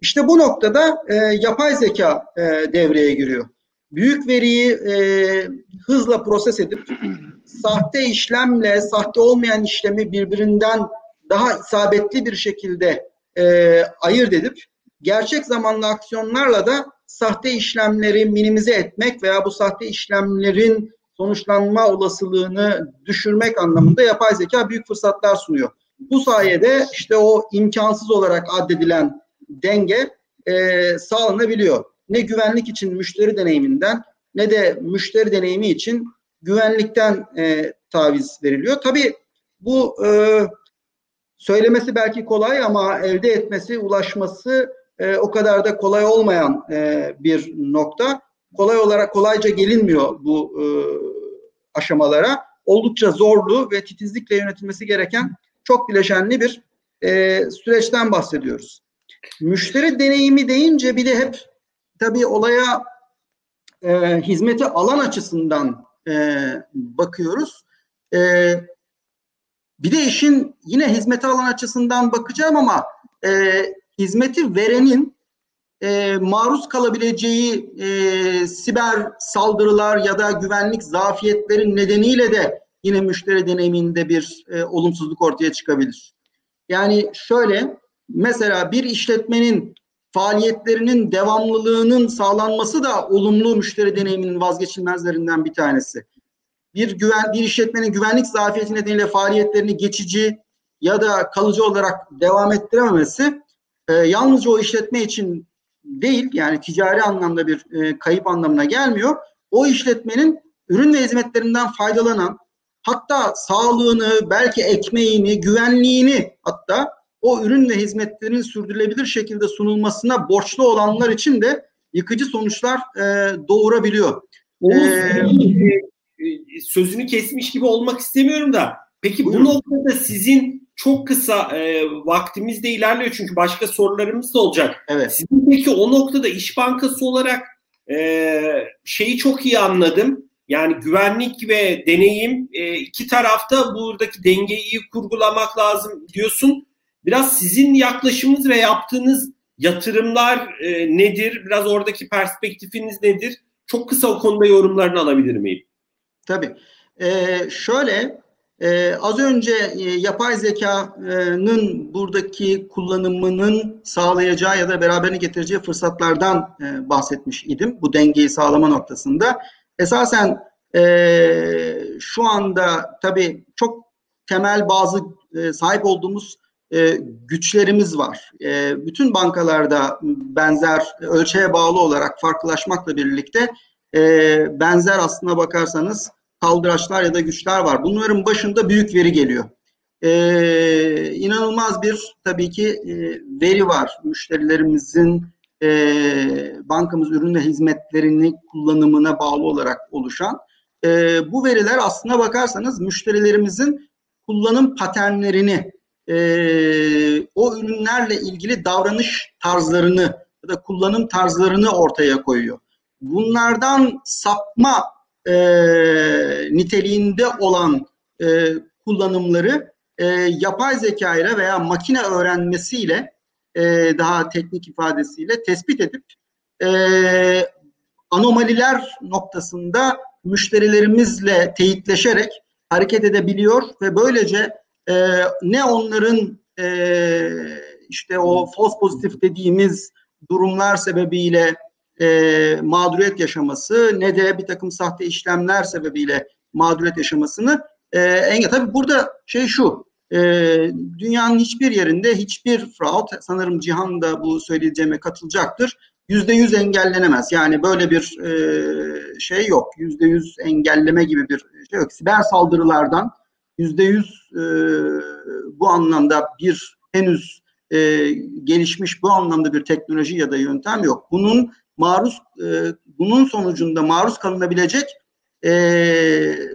İşte bu noktada e, yapay zeka e, devreye giriyor büyük veriyi e, hızla proses edip sahte işlemle sahte olmayan işlemi birbirinden daha isabetli bir şekilde e, ayırt edip gerçek zamanlı aksiyonlarla da sahte işlemleri minimize etmek veya bu sahte işlemlerin sonuçlanma olasılığını düşürmek anlamında yapay zeka büyük fırsatlar sunuyor. Bu sayede işte o imkansız olarak addedilen denge e, sağlanabiliyor. Ne güvenlik için müşteri deneyiminden ne de müşteri deneyimi için güvenlikten e, taviz veriliyor. Tabii bu e, söylemesi belki kolay ama elde etmesi, ulaşması e, o kadar da kolay olmayan e, bir nokta. Kolay olarak kolayca gelinmiyor bu e, aşamalara. Oldukça zorlu ve titizlikle yönetilmesi gereken çok bileşenli bir e, süreçten bahsediyoruz. Müşteri deneyimi deyince bir de hep tabii olaya e, hizmeti alan açısından e, bakıyoruz. E, bir de işin yine hizmeti alan açısından bakacağım ama e, hizmeti verenin e, maruz kalabileceği e, siber saldırılar ya da güvenlik zafiyetlerin nedeniyle de yine müşteri deneyiminde bir e, olumsuzluk ortaya çıkabilir. Yani şöyle mesela bir işletmenin faaliyetlerinin devamlılığının sağlanması da olumlu müşteri deneyiminin vazgeçilmezlerinden bir tanesi. Bir güven bir işletmenin güvenlik zafiyeti nedeniyle faaliyetlerini geçici ya da kalıcı olarak devam ettirememesi e, yalnızca o işletme için değil yani ticari anlamda bir e, kayıp anlamına gelmiyor. O işletmenin ürün ve hizmetlerinden faydalanan hatta sağlığını, belki ekmeğini, güvenliğini hatta o ürün ve hizmetlerin sürdürülebilir şekilde sunulmasına borçlu olanlar için de yıkıcı sonuçlar e, doğurabiliyor. Oğuz, ee, sözünü kesmiş gibi olmak istemiyorum da peki buyurun. bu noktada sizin çok kısa e, vaktimiz de ilerliyor çünkü başka sorularımız da olacak. Evet. Sizin peki o noktada İş Bankası olarak e, şeyi çok iyi anladım. Yani güvenlik ve deneyim e, iki tarafta buradaki dengeyi iyi kurgulamak lazım diyorsun. Biraz sizin yaklaşımınız ve yaptığınız yatırımlar e, nedir? Biraz oradaki perspektifiniz nedir? Çok kısa o konuda yorumlarını alabilir miyim? Tabii. Ee, şöyle ee, az önce e, yapay zekanın buradaki kullanımının sağlayacağı ya da beraberine getireceği fırsatlardan e, bahsetmiş idim. Bu dengeyi sağlama noktasında. Esasen e, şu anda tabii çok temel bazı e, sahip olduğumuz e, güçlerimiz var. E, bütün bankalarda benzer ölçeğe bağlı olarak farklılaşmakla birlikte e, benzer aslına bakarsanız kaldıraçlar ya da güçler var. Bunların başında büyük veri geliyor. Ee, inanılmaz bir tabii ki e, veri var. Müşterilerimizin e, bankamız ürün ve hizmetlerini kullanımına bağlı olarak oluşan. E, bu veriler aslına bakarsanız müşterilerimizin kullanım paternlerini, e, o ürünlerle ilgili davranış tarzlarını ya da kullanım tarzlarını ortaya koyuyor. Bunlardan sapma e, niteliğinde olan e, kullanımları e, yapay zeka ile veya makine öğrenmesiyle e, daha teknik ifadesiyle tespit edip e, anomaliler noktasında müşterilerimizle teyitleşerek hareket edebiliyor ve böylece e, ne onların e, işte o false pozitif dediğimiz durumlar sebebiyle e, mağduriyet yaşaması ne de bir takım sahte işlemler sebebiyle mağduriyet yaşamasını e, engel. Tabii burada şey şu, e, dünyanın hiçbir yerinde hiçbir fraud, sanırım Cihan da bu söyleyeceğime katılacaktır, yüzde yüz engellenemez. Yani böyle bir e, şey yok, yüzde yüz engelleme gibi bir şey yok. Siber saldırılardan yüzde yüz e, bu anlamda bir henüz e, gelişmiş bu anlamda bir teknoloji ya da yöntem yok. Bunun maruz e, bunun sonucunda maruz kalınabilecek e,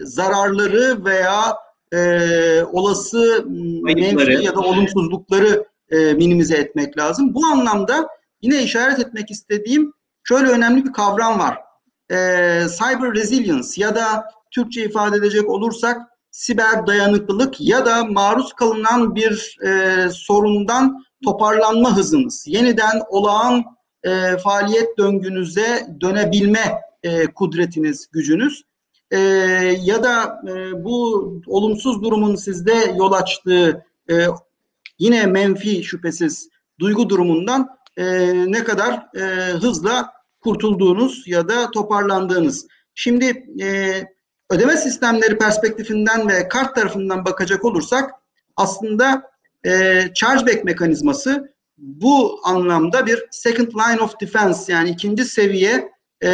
zararları veya e, olası menfi ya da olumsuzlukları e, minimize etmek lazım. Bu anlamda yine işaret etmek istediğim şöyle önemli bir kavram var. E, cyber resilience ya da Türkçe ifade edecek olursak siber dayanıklılık ya da maruz kalınan bir e, sorundan toparlanma hızınız, yeniden olağan e, faaliyet döngünüze dönebilme e, kudretiniz, gücünüz. E, ya da e, bu olumsuz durumun sizde yol açtığı e, yine menfi şüphesiz duygu durumundan e, ne kadar e, hızla kurtulduğunuz ya da toparlandığınız. Şimdi e, ödeme sistemleri perspektifinden ve kart tarafından bakacak olursak aslında e, chargeback mekanizması bu anlamda bir second line of defense yani ikinci seviye e,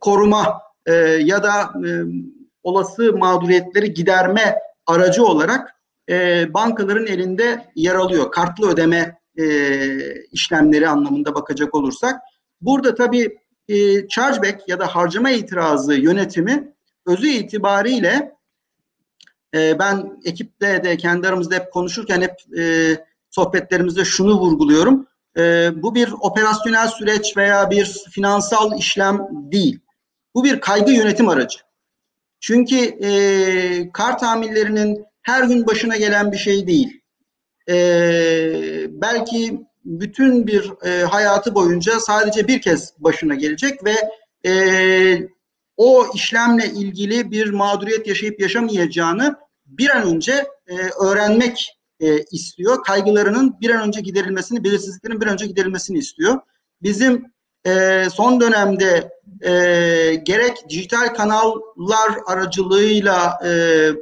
koruma e, ya da e, olası mağduriyetleri giderme aracı olarak e, bankaların elinde yer alıyor. Kartlı ödeme e, işlemleri anlamında bakacak olursak. Burada tabii e, chargeback ya da harcama itirazı yönetimi özü itibariyle e, ben ekipte de kendi aramızda hep konuşurken hep e, sohbetlerimizde şunu vurguluyorum. E, bu bir operasyonel süreç veya bir finansal işlem değil. Bu bir kaygı yönetim aracı. Çünkü e, kart hamillerinin her gün başına gelen bir şey değil. E, belki bütün bir e, hayatı boyunca sadece bir kez başına gelecek ve e, o işlemle ilgili bir mağduriyet yaşayıp yaşamayacağını bir an önce e, öğrenmek e, istiyor. Kaygılarının bir an önce giderilmesini, belirsizliklerin bir an önce giderilmesini istiyor. Bizim e, son dönemde e, gerek dijital kanallar aracılığıyla e,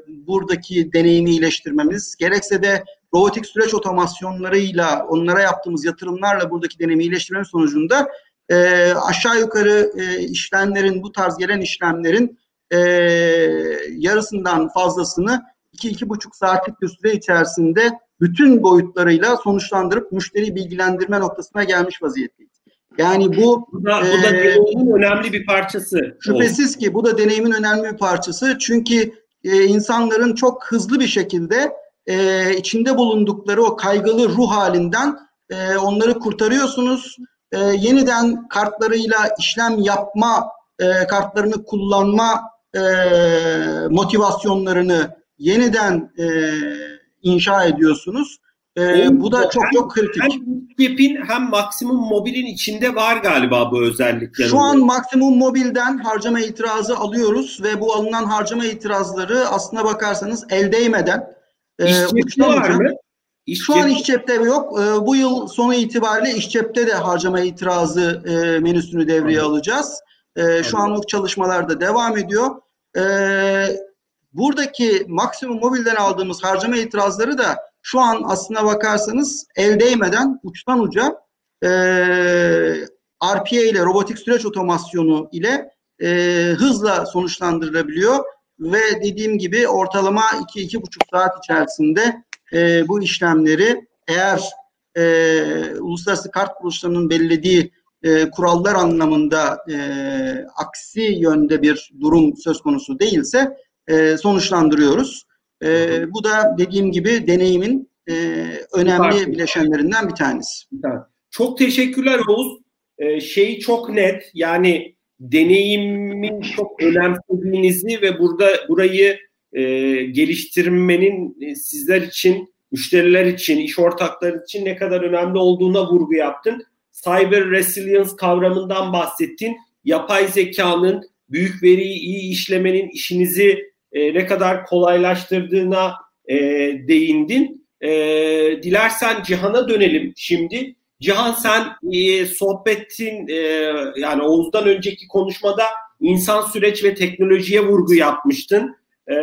buradaki deneyimi iyileştirmemiz, gerekse de robotik süreç otomasyonlarıyla, onlara yaptığımız yatırımlarla buradaki deneyimi iyileştirmemiz sonucunda e, aşağı yukarı e, işlemlerin, bu tarz gelen işlemlerin e, yarısından fazlasını 2-2,5 saatlik bir süre içerisinde bütün boyutlarıyla sonuçlandırıp müşteri bilgilendirme noktasına gelmiş vaziyetteyiz. Yani bu bu da, bu da e, deneyimin önemli bir parçası. Şüphesiz ki bu da deneyimin önemli bir parçası. Çünkü e, insanların çok hızlı bir şekilde e, içinde bulundukları o kaygılı ruh halinden e, onları kurtarıyorsunuz. E, yeniden kartlarıyla işlem yapma, e, kartlarını kullanma e, motivasyonlarını yeniden e, inşa ediyorsunuz. E, bu da çok hem, çok kritik. Hem Bootstrap'in hem Maksimum Mobil'in içinde var galiba bu özellik. Yanında. Şu an Maksimum Mobil'den harcama itirazı alıyoruz ve bu alınan harcama itirazları aslına bakarsanız el değmeden e, İş var mı? İş Şu an iş cepte yok. E, bu yıl sonu itibariyle iş cepte de harcama itirazı e, menüsünü devreye Anladım. alacağız. E, şu anlık çalışmalar da devam ediyor. E, buradaki maksimum mobilden aldığımız harcama itirazları da şu an aslına bakarsanız el değmeden uçtan uca e, RPA ile robotik süreç otomasyonu ile e, hızla sonuçlandırılabiliyor ve dediğim gibi ortalama 2-2,5 saat içerisinde e, bu işlemleri eğer e, uluslararası kart kuruluşlarının belirlediği e, kurallar anlamında e, aksi yönde bir durum söz konusu değilse e, sonuçlandırıyoruz. E, bu da dediğim gibi deneyimin e, önemli bileşenlerinden bir tanesi. Çok teşekkürler Oğuz. Ee, şey çok net yani deneyimin çok önemsediğinizi ve burada burayı e, geliştirmenin e, sizler için, müşteriler için, iş ortakları için ne kadar önemli olduğuna vurgu yaptın. Cyber resilience kavramından bahsettin. Yapay zekanın büyük veriyi iyi işlemenin işinizi e, ne kadar kolaylaştırdığına e, değindin. E, dilersen Cihan'a dönelim şimdi. Cihan sen e, sohbetin e, yani Oğuz'dan önceki konuşmada insan süreç ve teknolojiye vurgu yapmıştın e,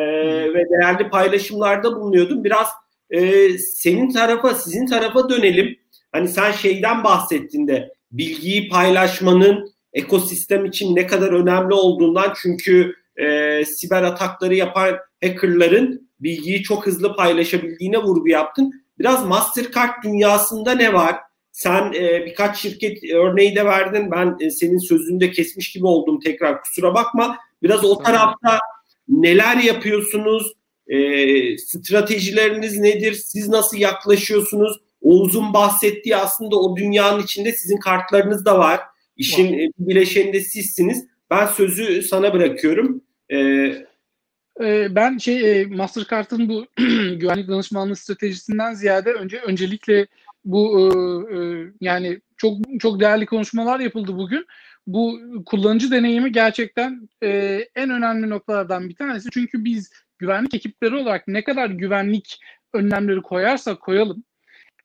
ve değerli paylaşımlarda bulunuyordun. Biraz e, senin tarafa, sizin tarafa dönelim. Hani sen şeyden bahsettin de bilgiyi paylaşmanın ekosistem için ne kadar önemli olduğundan çünkü e, siber atakları yapan hackerların bilgiyi çok hızlı paylaşabildiğine vurgu yaptın. Biraz Mastercard dünyasında ne var? Sen e, birkaç şirket örneği de verdin. Ben e, senin sözünde kesmiş gibi oldum tekrar kusura bakma. Biraz o tarafta neler yapıyorsunuz? E, stratejileriniz nedir? Siz nasıl yaklaşıyorsunuz? Oğuz'un bahsettiği aslında o dünyanın içinde sizin kartlarınız da var. İşin e, bileşeninde sizsiniz. Ben sözü sana bırakıyorum. Ee, ben şey Mastercard'ın bu güvenlik danışmanlığı stratejisinden ziyade önce öncelikle bu yani çok çok değerli konuşmalar yapıldı bugün. Bu kullanıcı deneyimi gerçekten en önemli noktalardan bir tanesi. Çünkü biz güvenlik ekipleri olarak ne kadar güvenlik önlemleri koyarsak koyalım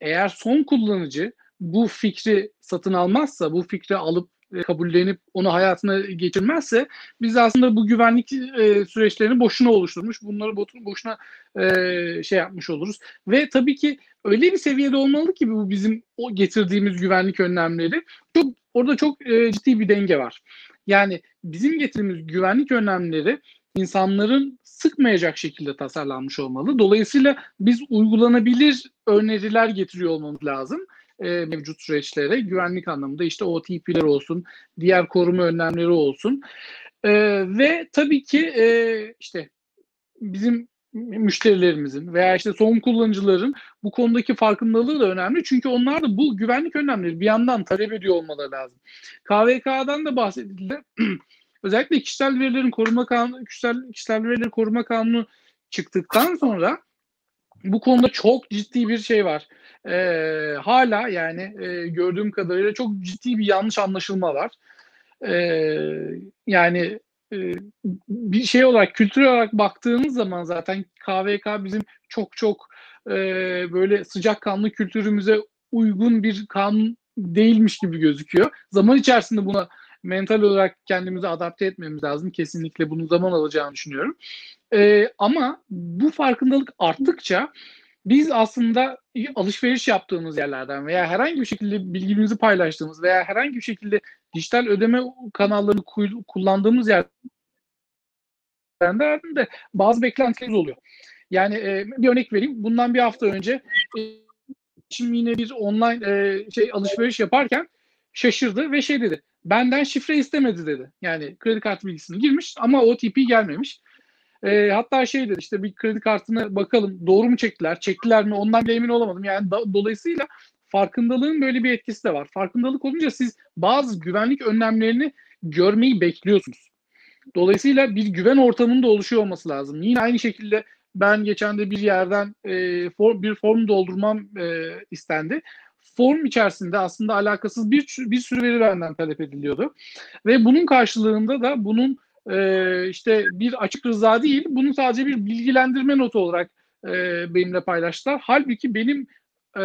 eğer son kullanıcı bu fikri satın almazsa, bu fikri alıp e, kabullenip onu hayatına geçirmezse biz aslında bu güvenlik e, süreçlerini boşuna oluşturmuş. Bunları boşuna e, şey yapmış oluruz. Ve tabii ki öyle bir seviyede olmalı ki bu bizim o getirdiğimiz güvenlik önlemleri çok orada çok e, ciddi bir denge var. Yani bizim getirdiğimiz güvenlik önlemleri insanların sıkmayacak şekilde tasarlanmış olmalı. Dolayısıyla biz uygulanabilir öneriler getiriyor olmamız lazım e, mevcut süreçlere. Güvenlik anlamında işte OTP'ler olsun, diğer koruma önlemleri olsun. E, ve tabii ki e, işte bizim müşterilerimizin veya işte son kullanıcıların bu konudaki farkındalığı da önemli. Çünkü onlar da bu güvenlik önlemleri bir yandan talep ediyor olmaları lazım. KVK'dan da bahsedildi. Özellikle kişisel verilerin koruma kanunu, kişisel, kişisel verileri koruma kanunu çıktıktan sonra bu konuda çok ciddi bir şey var. Ee, hala yani e, gördüğüm kadarıyla çok ciddi bir yanlış anlaşılma var. Ee, yani e, bir şey olarak kültürel olarak baktığımız zaman zaten KVK bizim çok çok e, böyle sıcakkanlı kültürümüze uygun bir kanun değilmiş gibi gözüküyor. Zaman içerisinde buna mental olarak kendimizi adapte etmemiz lazım. Kesinlikle bunun zaman alacağını düşünüyorum. E, ama bu farkındalık arttıkça biz aslında alışveriş yaptığımız yerlerden veya herhangi bir şekilde bilgimizi paylaştığımız veya herhangi bir şekilde dijital ödeme kanallarını kullandığımız yerden de bazı beklentilerimiz oluyor. Yani e, bir örnek vereyim. Bundan bir hafta önce e, şimdi yine bir online e, şey alışveriş yaparken şaşırdı ve şey dedi. Benden şifre istemedi dedi. Yani kredi kartı bilgisini girmiş ama OTP gelmemiş. E, hatta şey dedi işte bir kredi kartına bakalım doğru mu çektiler, çektiler mi ondan bile emin olamadım. Yani da, dolayısıyla farkındalığın böyle bir etkisi de var. Farkındalık olunca siz bazı güvenlik önlemlerini görmeyi bekliyorsunuz. Dolayısıyla bir güven ortamında oluşuyor olması lazım. Yine aynı şekilde ben geçen de bir yerden e, form, bir form doldurmam e, istendi. Form içerisinde aslında alakasız bir, bir sürü veri benden talep ediliyordu. Ve bunun karşılığında da bunun e, işte bir açık rıza değil, bunu sadece bir bilgilendirme notu olarak e, benimle paylaştılar. Halbuki benim e,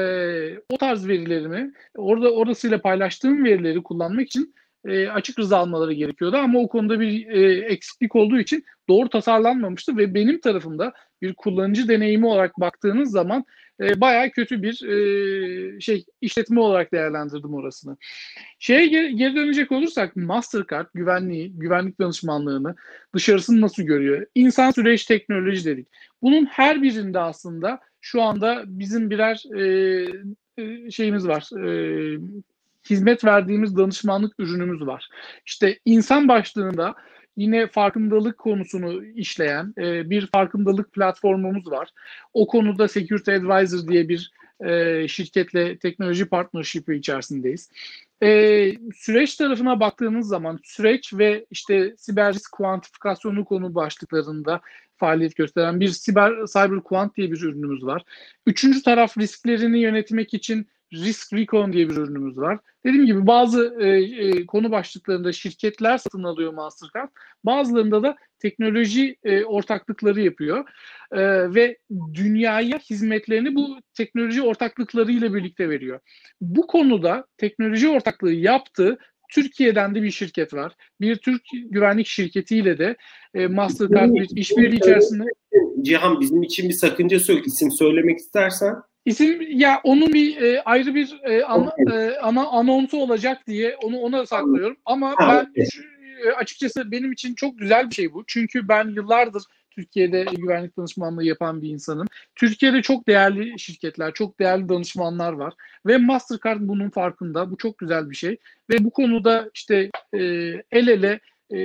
o tarz verilerimi orada orasıyla paylaştığım verileri kullanmak için e, açık rıza almaları gerekiyordu ama o konuda bir e, eksiklik olduğu için doğru tasarlanmamıştı ve benim tarafımda bir kullanıcı deneyimi olarak baktığınız zaman e, bayağı kötü bir e, şey işletme olarak değerlendirdim orasını. Şeye geri, geri dönecek olursak Mastercard güvenliği, güvenlik danışmanlığını dışarısını nasıl görüyor? İnsan süreç teknoloji dedik. Bunun her birinde aslında şu anda bizim birer e, e şeyimiz var. E, hizmet verdiğimiz danışmanlık ürünümüz var. İşte insan başlığında yine farkındalık konusunu işleyen e, bir farkındalık platformumuz var. O konuda Security Advisor diye bir e, şirketle teknoloji partnership'i içerisindeyiz. E, süreç tarafına baktığınız zaman süreç ve işte siber risk kuantifikasyonu konu başlıklarında faaliyet gösteren bir siber cyber quant diye bir ürünümüz var. Üçüncü taraf risklerini yönetmek için Risk Recon diye bir ürünümüz var. Dediğim gibi bazı e, e, konu başlıklarında şirketler satın alıyor Mastercard. Bazılarında da teknoloji e, ortaklıkları yapıyor. E, ve dünyaya hizmetlerini bu teknoloji ortaklıklarıyla birlikte veriyor. Bu konuda teknoloji ortaklığı yaptığı Türkiye'den de bir şirket var. Bir Türk güvenlik şirketiyle de e, Mastercard bir işbirliği içerisinde. Cihan bizim için bir sakınca söyle, isim söylemek istersen. İsim ya onun bir e, ayrı bir e, ana, e, ana anonsu olacak diye onu ona saklıyorum. Ama ben e, açıkçası benim için çok güzel bir şey bu. Çünkü ben yıllardır Türkiye'de güvenlik danışmanlığı yapan bir insanım. Türkiye'de çok değerli şirketler, çok değerli danışmanlar var ve Mastercard bunun farkında. Bu çok güzel bir şey ve bu konuda işte e, el ele e,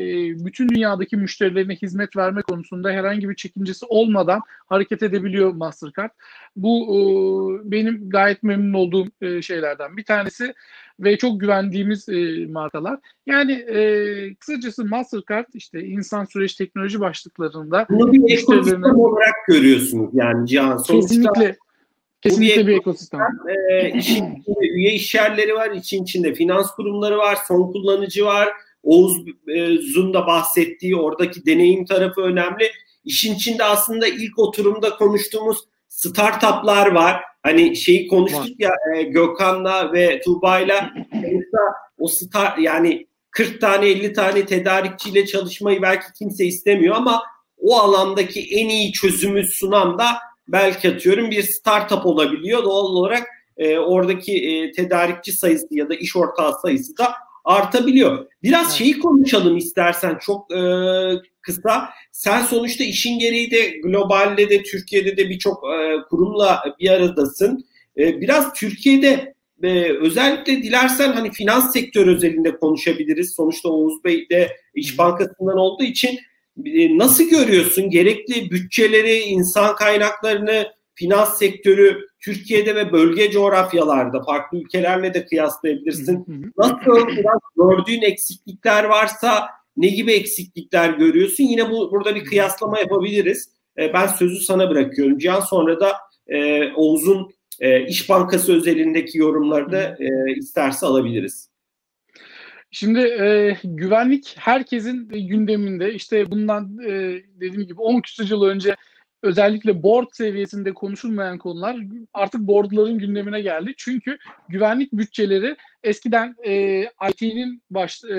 bütün dünyadaki müşterilerine hizmet verme konusunda herhangi bir çekincesi olmadan hareket edebiliyor Mastercard. Bu e, benim gayet memnun olduğum e, şeylerden bir tanesi ve çok güvendiğimiz markalar. Yani kısacası Mastercard işte insan süreç teknoloji başlıklarında bunu bir ekosistem olarak görüyorsunuz yani Cihan. Sonuçta Kesinlikle. Kesinlikle bir, ekosistem. E, işin üye işyerleri var, için içinde finans kurumları var, son kullanıcı var, Oğuz'un e, da bahsettiği oradaki deneyim tarafı önemli. İşin içinde aslında ilk oturumda konuştuğumuz startuplar var. Hani şeyi konuştuk ya e, Gökhan'la ve Tuğba'yla o start yani 40 tane 50 tane tedarikçiyle çalışmayı belki kimse istemiyor ama o alandaki en iyi çözümü sunan da belki atıyorum bir startup olabiliyor. Doğal olarak e, oradaki e, tedarikçi sayısı ya da iş ortağı sayısı da artabiliyor. Biraz evet. şeyi konuşalım istersen çok e, kısa. Sen sonuçta işin gereği de globalde de Türkiye'de de birçok e, kurumla bir aradasın. E, biraz Türkiye'de e, özellikle dilersen hani finans sektörü özelinde konuşabiliriz. Sonuçta Oğuz Bey de İş Bankası'ndan olduğu için e, nasıl görüyorsun gerekli bütçeleri, insan kaynaklarını, finans sektörü Türkiye'de ve bölge coğrafyalarda farklı ülkelerle de kıyaslayabilirsin. Nasıl biraz gördüğün eksiklikler varsa ne gibi eksiklikler görüyorsun? Yine bu burada bir kıyaslama yapabiliriz. E, ben sözü sana bırakıyorum. Cihan sonra da e, Oğuz'un e, İş Bankası özelindeki yorumları da e, isterse alabiliriz. Şimdi e, güvenlik herkesin gündeminde. İşte bundan e, dediğim gibi 10 küsur yıl önce özellikle board seviyesinde konuşulmayan konular artık boardların gündemine geldi. Çünkü güvenlik bütçeleri eskiden e, IT'nin baş, e,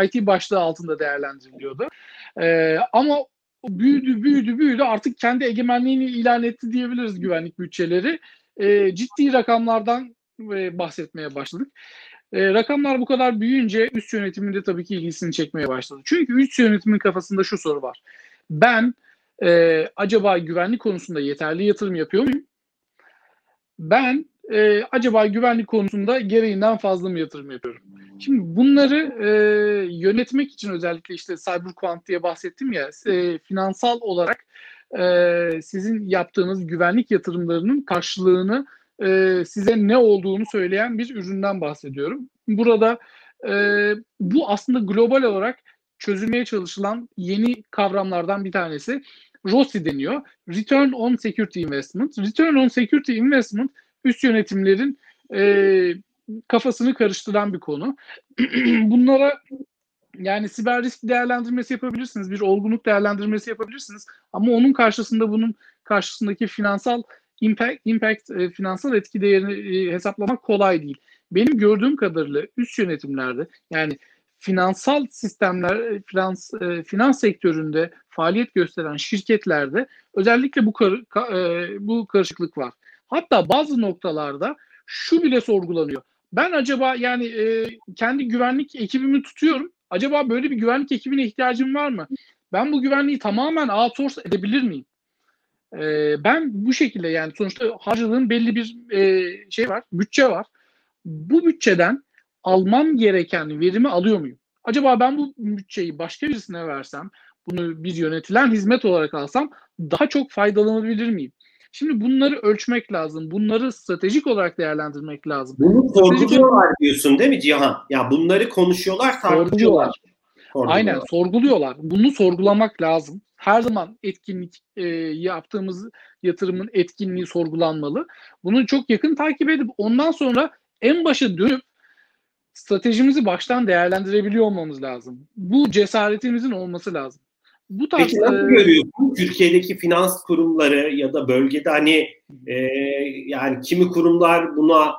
e IT başlığı altında değerlendiriliyordu. E, ama büyüdü büyüdü büyüdü artık kendi egemenliğini ilan etti diyebiliriz güvenlik bütçeleri. E, ciddi rakamlardan e, bahsetmeye başladık. E, rakamlar bu kadar büyüyünce üst yönetiminde tabii ki ilgisini çekmeye başladı. Çünkü üst yönetimin kafasında şu soru var. Ben e, acaba güvenlik konusunda yeterli yatırım yapıyor muyum? Ben e, acaba güvenlik konusunda gereğinden fazla mı yatırım yapıyorum? Şimdi bunları e, yönetmek için özellikle işte CyberQuant diye bahsettim ya e, finansal olarak e, sizin yaptığınız güvenlik yatırımlarının karşılığını e, size ne olduğunu söyleyen bir üründen bahsediyorum. Burada e, bu aslında global olarak çözülmeye çalışılan yeni kavramlardan bir tanesi. ROSI deniyor. Return on Security Investment. Return on Security Investment üst yönetimlerin e, kafasını karıştıran bir konu. Bunlara yani siber risk değerlendirmesi yapabilirsiniz, bir olgunluk değerlendirmesi yapabilirsiniz ama onun karşısında bunun karşısındaki finansal impact, impact e, finansal etki değerini e, hesaplamak kolay değil. Benim gördüğüm kadarıyla üst yönetimlerde yani finansal sistemler, e, finans e, finans sektöründe faaliyet gösteren şirketlerde özellikle bu kar, ka, e, bu karışıklık var. Hatta bazı noktalarda şu bile sorgulanıyor. Ben acaba yani e, kendi güvenlik ekibimi tutuyorum. Acaba böyle bir güvenlik ekibine ihtiyacım var mı? Ben bu güvenliği tamamen outsource edebilir miyim? E, ben bu şekilde yani sonuçta harcadığım belli bir e, şey var, bütçe var. Bu bütçeden almam gereken verimi alıyor muyum? Acaba ben bu bütçeyi başka birisine versem, bunu bir yönetilen hizmet olarak alsam daha çok faydalanabilir miyim? Şimdi bunları ölçmek lazım. Bunları stratejik olarak değerlendirmek lazım. Bunu sorguluyorlar diyorsun değil mi Cihan? Ya bunları konuşuyorlar, tartışıyorlar. Aynen sorguluyorlar. Bunu sorgulamak lazım. Her zaman etkinlik e, yaptığımız yatırımın etkinliği sorgulanmalı. Bunu çok yakın takip edip ondan sonra en başa dönüp stratejimizi baştan değerlendirebiliyor olmamız lazım. Bu cesaretimizin olması lazım. Bu tarz, Peki nasıl e, görüyorsun Türkiye'deki finans kurumları ya da bölgede hani e, yani kimi kurumlar buna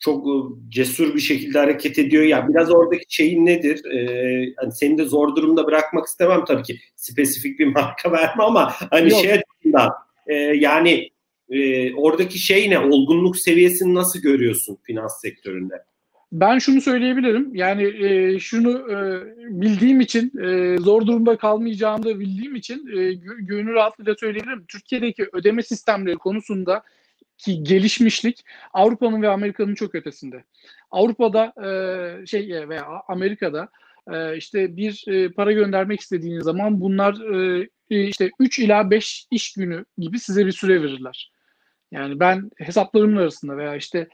çok cesur bir şekilde hareket ediyor ya biraz oradaki şeyin nedir? Ee, hani seni de zor durumda bırakmak istemem tabii ki spesifik bir marka verme ama hani Yok. şey açısından e, yani e, oradaki şey ne? Olgunluk seviyesini nasıl görüyorsun finans sektöründe? Ben şunu söyleyebilirim. Yani e, şunu e, bildiğim için e, zor durumda kalmayacağımı da bildiğim için e, gönül rahatlığıyla söyleyebilirim. Türkiye'deki ödeme sistemleri konusunda ki gelişmişlik Avrupa'nın ve Amerika'nın çok ötesinde. Avrupa'da e, şey e, veya Amerika'da e, işte bir e, para göndermek istediğiniz zaman bunlar e, işte 3 ila 5 iş günü gibi size bir süre verirler. Yani ben hesaplarımın arasında veya işte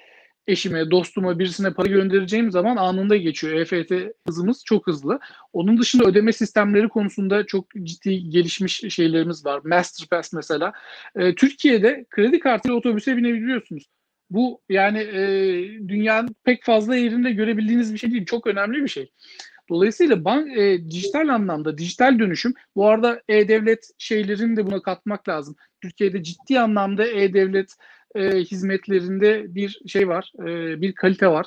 eşime, dostuma, birisine para göndereceğim zaman anında geçiyor. EFT hızımız çok hızlı. Onun dışında ödeme sistemleri konusunda çok ciddi gelişmiş şeylerimiz var. Masterpass mesela. E, Türkiye'de kredi kartıyla otobüse binebiliyorsunuz. Bu yani e, dünyanın pek fazla yerinde görebildiğiniz bir şey değil. Çok önemli bir şey. Dolayısıyla bank e, dijital anlamda dijital dönüşüm bu arada e-devlet şeylerini de buna katmak lazım. Türkiye'de ciddi anlamda e-devlet e, hizmetlerinde bir şey var, e, bir kalite var.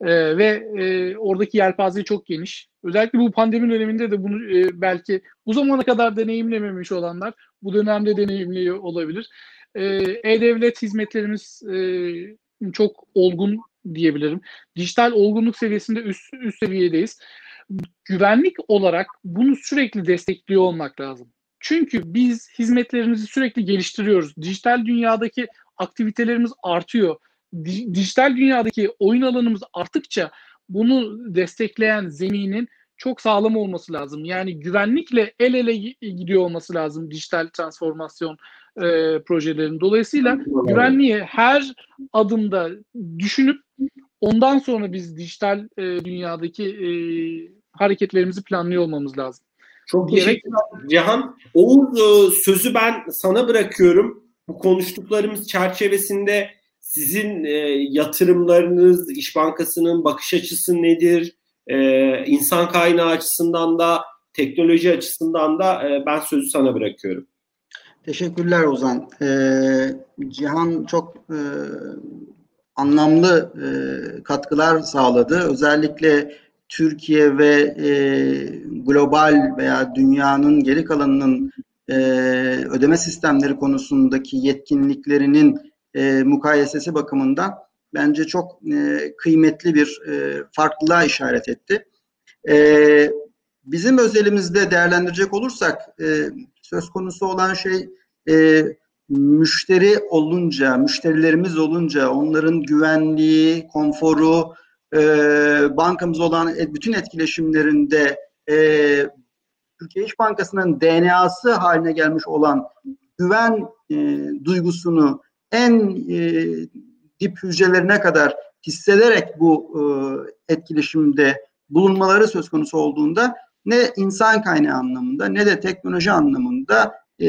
E, ve e, oradaki yelpaze çok geniş. Özellikle bu pandemi döneminde de bunu e, belki bu zamana kadar deneyimlememiş olanlar bu dönemde deneyimliyor olabilir. E, E-Devlet hizmetlerimiz e, çok olgun diyebilirim. Dijital olgunluk seviyesinde üst, üst seviyedeyiz. Güvenlik olarak bunu sürekli destekliyor olmak lazım. Çünkü biz hizmetlerimizi sürekli geliştiriyoruz. Dijital dünyadaki aktivitelerimiz artıyor. Dijital dünyadaki oyun alanımız arttıkça bunu destekleyen zeminin çok sağlam olması lazım. Yani güvenlikle el ele gidiyor olması lazım dijital transformasyon e, projelerin. Dolayısıyla güvenliği her adımda düşünüp ondan sonra biz dijital e, dünyadaki e, hareketlerimizi planlıyor olmamız lazım. Çok teşekkürler Cihan. Oğuz e, sözü ben sana bırakıyorum. Bu konuştuklarımız çerçevesinde sizin e, yatırımlarınız, İş Bankası'nın bakış açısı nedir? E, insan kaynağı açısından da, teknoloji açısından da e, ben sözü sana bırakıyorum. Teşekkürler Ozan. Ee, Cihan çok e, anlamlı e, katkılar sağladı. Özellikle Türkiye ve e, global veya dünyanın geri kalanının e, ödeme sistemleri konusundaki yetkinliklerinin e, mukayesesi bakımından bence çok e, kıymetli bir e, farklılığa işaret etti. E, bizim özelimizde değerlendirecek olursak e, söz konusu olan şey e, müşteri olunca, müşterilerimiz olunca onların güvenliği, konforu, e, bankamız olan bütün etkileşimlerinde e, Türkiye İş Bankası'nın DNA'sı haline gelmiş olan güven e, duygusunu en e, dip hücrelerine kadar hissederek bu e, etkileşimde bulunmaları söz konusu olduğunda ne insan kaynağı anlamında ne de teknoloji anlamında e,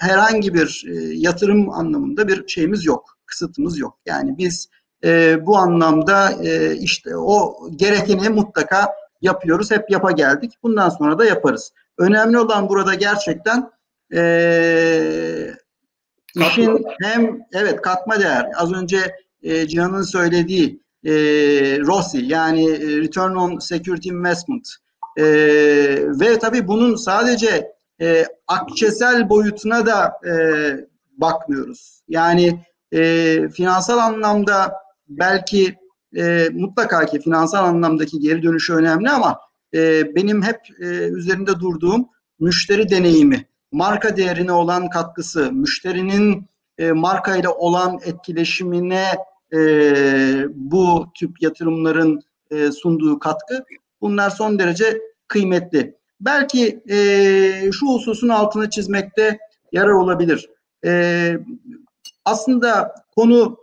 herhangi bir e, yatırım anlamında bir şeyimiz yok, kısıtımız yok. Yani biz e, bu anlamda e, işte o gerekeni mutlaka yapıyoruz. Hep yapa geldik. Bundan sonra da yaparız. Önemli olan burada gerçekten e, işin hem evet katma değer. Az önce e, Cihan'ın söylediği e, ROSI yani e, Return on Security Investment e, ve tabii bunun sadece e, akçesel boyutuna da e, bakmıyoruz. Yani e, finansal anlamda belki e, mutlaka ki finansal anlamdaki geri dönüşü önemli ama e, benim hep e, üzerinde durduğum müşteri deneyimi, marka değerine olan katkısı, müşterinin e, marka ile olan etkileşimine e, bu tip yatırımların e, sunduğu katkı bunlar son derece kıymetli. Belki e, şu hususun altını çizmekte yarar olabilir. E, aslında konu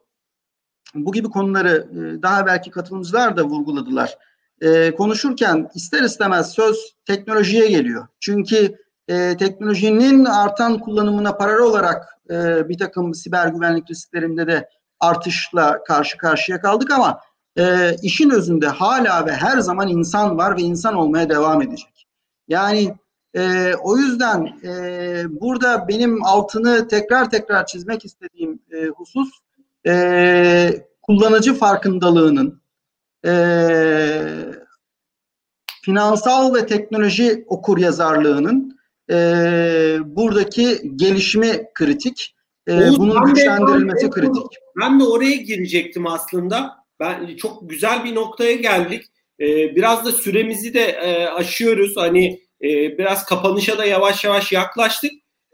bu gibi konuları e, daha belki katılımcılar da vurguladılar. E, konuşurken ister istemez söz teknolojiye geliyor. Çünkü e, teknolojinin artan kullanımına paralel olarak e, bir takım siber güvenlik risklerinde de artışla karşı karşıya kaldık ama e, işin özünde hala ve her zaman insan var ve insan olmaya devam edecek. Yani e, o yüzden e, burada benim altını tekrar tekrar çizmek istediğim e, husus e, kullanıcı farkındalığının e, finansal ve teknoloji okur yazarlığının e, buradaki gelişimi kritik. E, Oğuz, bunun güçlendirilmesi de, kritik. Ben de oraya girecektim aslında. Ben çok güzel bir noktaya geldik. E, biraz da süremizi de e, aşıyoruz. Hani e, biraz kapanışa da yavaş yavaş yaklaştık.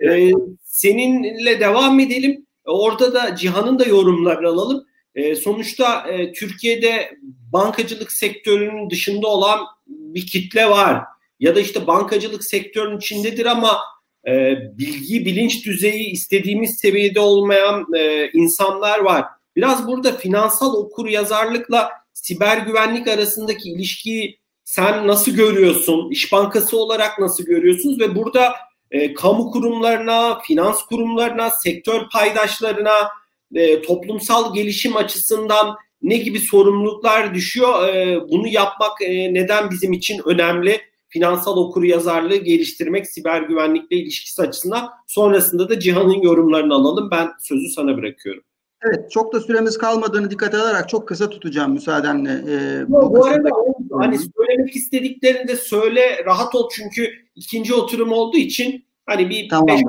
E, seninle devam edelim. Orada da Cihan'ın da yorumlarını alalım. E, sonuçta e, Türkiye'de bankacılık sektörünün dışında olan bir kitle var. Ya da işte bankacılık sektörünün içindedir ama e, bilgi, bilinç düzeyi istediğimiz seviyede olmayan e, insanlar var. Biraz burada finansal okur yazarlıkla siber güvenlik arasındaki ilişkiyi sen nasıl görüyorsun? İş Bankası olarak nasıl görüyorsunuz? Ve burada e, kamu kurumlarına, finans kurumlarına, sektör paydaşlarına, e, toplumsal gelişim açısından ne gibi sorumluluklar düşüyor? E, bunu yapmak e, neden bizim için önemli? Finansal okur yazarlığı geliştirmek siber güvenlikle ilişkisi açısından. Sonrasında da Cihan'ın yorumlarını alalım. Ben sözü sana bırakıyorum. Evet, çok da süremiz kalmadığını dikkat alarak çok kısa tutacağım müsaadenle. Ee, bu, bu arada hani söylemek istediklerini de söyle, rahat ol çünkü ikinci oturum olduğu için hani bir tamam. beş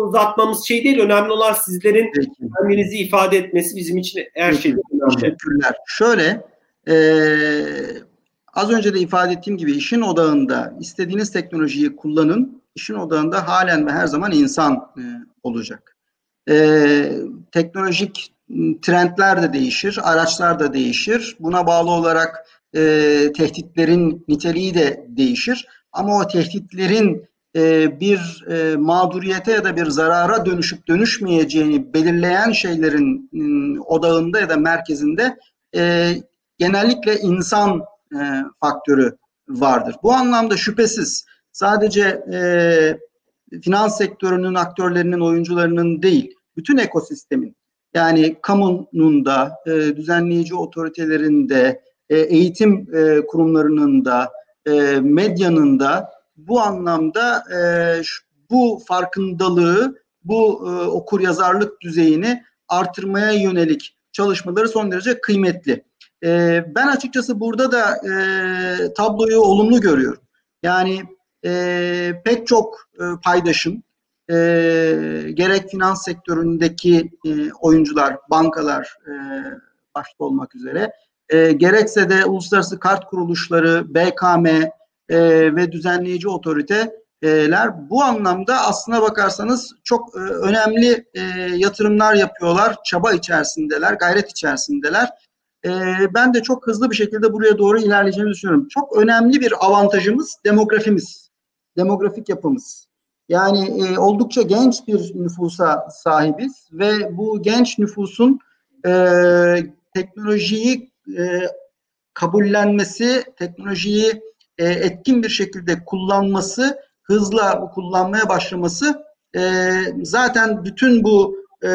uzatmamız şey değil. Önemli olan sizlerin kendinizi ifade etmesi bizim için her şeyden önemli. Teşekkürler. Şöyle, e, az önce de ifade ettiğim gibi işin odağında istediğiniz teknolojiyi kullanın. İşin odağında halen ve her zaman insan e, olacak. E, teknolojik trendler de değişir, araçlar da değişir. Buna bağlı olarak e, tehditlerin niteliği de değişir. Ama o tehditlerin e, bir e, mağduriyete ya da bir zarara dönüşüp dönüşmeyeceğini belirleyen şeylerin e, odağında ya da merkezinde e, genellikle insan e, faktörü vardır. Bu anlamda şüphesiz sadece finans sektörünün aktörlerinin, oyuncularının değil, bütün ekosistemin yani kamunun da, düzenleyici otoritelerin eğitim kurumlarının da, medyanın da bu anlamda e, bu farkındalığı, bu e, okur yazarlık düzeyini artırmaya yönelik çalışmaları son derece kıymetli. E, ben açıkçası burada da e, tabloyu olumlu görüyorum. Yani e, pek çok e, paydaşım, e, gerek finans sektöründeki e, oyuncular, bankalar e, başta olmak üzere, e, gerekse de uluslararası kart kuruluşları, BKM e, ve düzenleyici otoriteler bu anlamda aslına bakarsanız çok e, önemli e, yatırımlar yapıyorlar, çaba içerisindeler, gayret içerisindeler. E, ben de çok hızlı bir şekilde buraya doğru ilerleyeceğimizi düşünüyorum. Çok önemli bir avantajımız demografimiz, demografik yapımız. Yani e, oldukça genç bir nüfusa sahibiz ve bu genç nüfusun e, teknolojiyi e, kabullenmesi, teknolojiyi e, etkin bir şekilde kullanması, hızla kullanmaya başlaması e, zaten bütün bu e,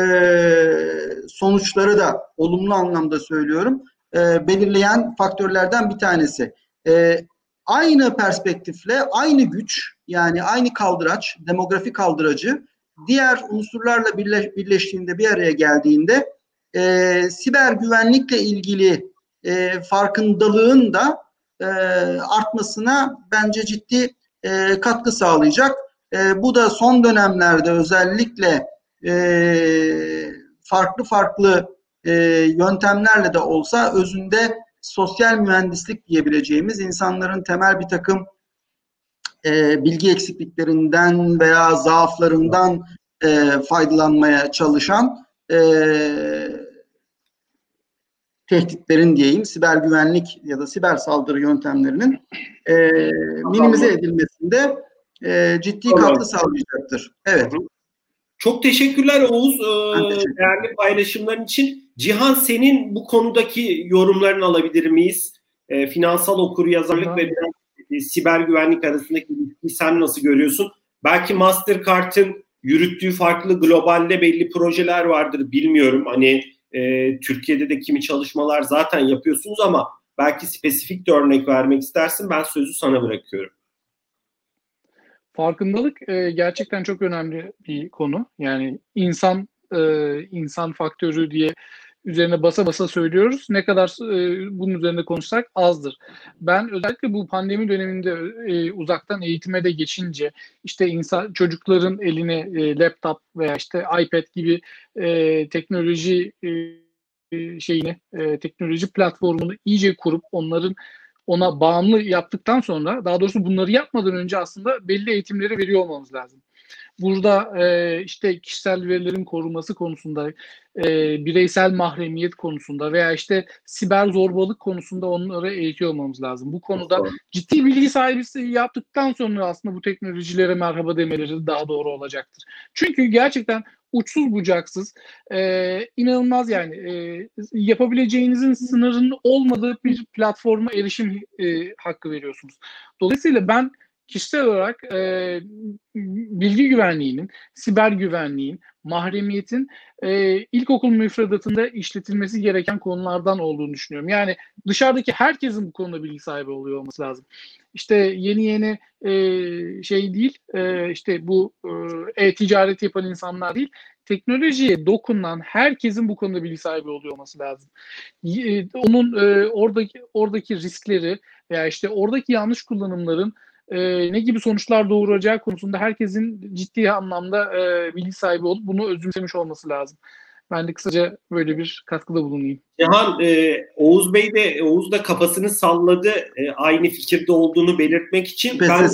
sonuçları da olumlu anlamda söylüyorum e, belirleyen faktörlerden bir tanesi. E, aynı perspektifle aynı güç yani aynı kaldıraç, demografi kaldıracı diğer unsurlarla birleş, birleştiğinde bir araya geldiğinde e, siber güvenlikle ilgili e, farkındalığın da e, artmasına bence ciddi e, katkı sağlayacak. E, bu da son dönemlerde özellikle e, farklı farklı e, yöntemlerle de olsa özünde sosyal mühendislik diyebileceğimiz insanların temel bir takım e, bilgi eksikliklerinden veya zaaflarından e, faydalanmaya çalışan e, tehditlerin diyeyim siber güvenlik ya da siber saldırı yöntemlerinin e, minimize edilmesinde e, ciddi tamam. katkı sağlayacaktır. Evet. Çok teşekkürler Oğuz e, teşekkür değerli paylaşımların için. Cihan senin bu konudaki yorumlarını alabilir miyiz? E, finansal okur yazarlık ve e, siber güvenlik arasındaki ilişkiyi sen nasıl görüyorsun? Belki Mastercard'ın yürüttüğü farklı globalde belli projeler vardır bilmiyorum. Hani e, Türkiye'de de kimi çalışmalar zaten yapıyorsunuz ama belki spesifik de örnek vermek istersin. Ben sözü sana bırakıyorum. Farkındalık e, gerçekten çok önemli bir konu. Yani insan e, insan faktörü diye üzerine basa basa söylüyoruz. Ne kadar e, bunun üzerinde konuşsak azdır. Ben özellikle bu pandemi döneminde e, uzaktan eğitime de geçince işte insan çocukların eline e, laptop veya işte iPad gibi e, teknoloji e, şeyini e, teknoloji platformunu iyice kurup onların ona bağımlı yaptıktan sonra daha doğrusu bunları yapmadan önce aslında belli eğitimleri veriyor olmamız lazım. Burada e, işte kişisel verilerin korunması konusunda, e, bireysel mahremiyet konusunda veya işte siber zorbalık konusunda onları eğitiyor olmamız lazım. Bu konuda ciddi bilgi sahibi yaptıktan sonra aslında bu teknolojilere merhaba demeleri daha doğru olacaktır. Çünkü gerçekten uçsuz bucaksız e, inanılmaz yani e, yapabileceğinizin sınırının olmadığı bir platforma erişim e, hakkı veriyorsunuz. Dolayısıyla ben kişisel olarak e, bilgi güvenliğinin, siber güvenliğin mahremiyetin e, ilkokul müfredatında işletilmesi gereken konulardan olduğunu düşünüyorum. Yani dışarıdaki herkesin bu konuda bilgi sahibi oluyor olması lazım. İşte yeni yeni e, şey değil, e, işte bu e, e-ticaret yapan insanlar değil, teknolojiye dokunan herkesin bu konuda bilgi sahibi oluyor olması lazım. E, onun e, oradaki oradaki riskleri veya işte oradaki yanlış kullanımların e, ne gibi sonuçlar doğuracağı konusunda herkesin ciddi anlamda e, bilgi sahibi olup bunu özümsemiş olması lazım. Ben de kısaca böyle bir katkıda bulunayım. Cihan, e, Oğuz Bey de Oğuz da kafasını salladı e, aynı fikirde olduğunu belirtmek için. Ben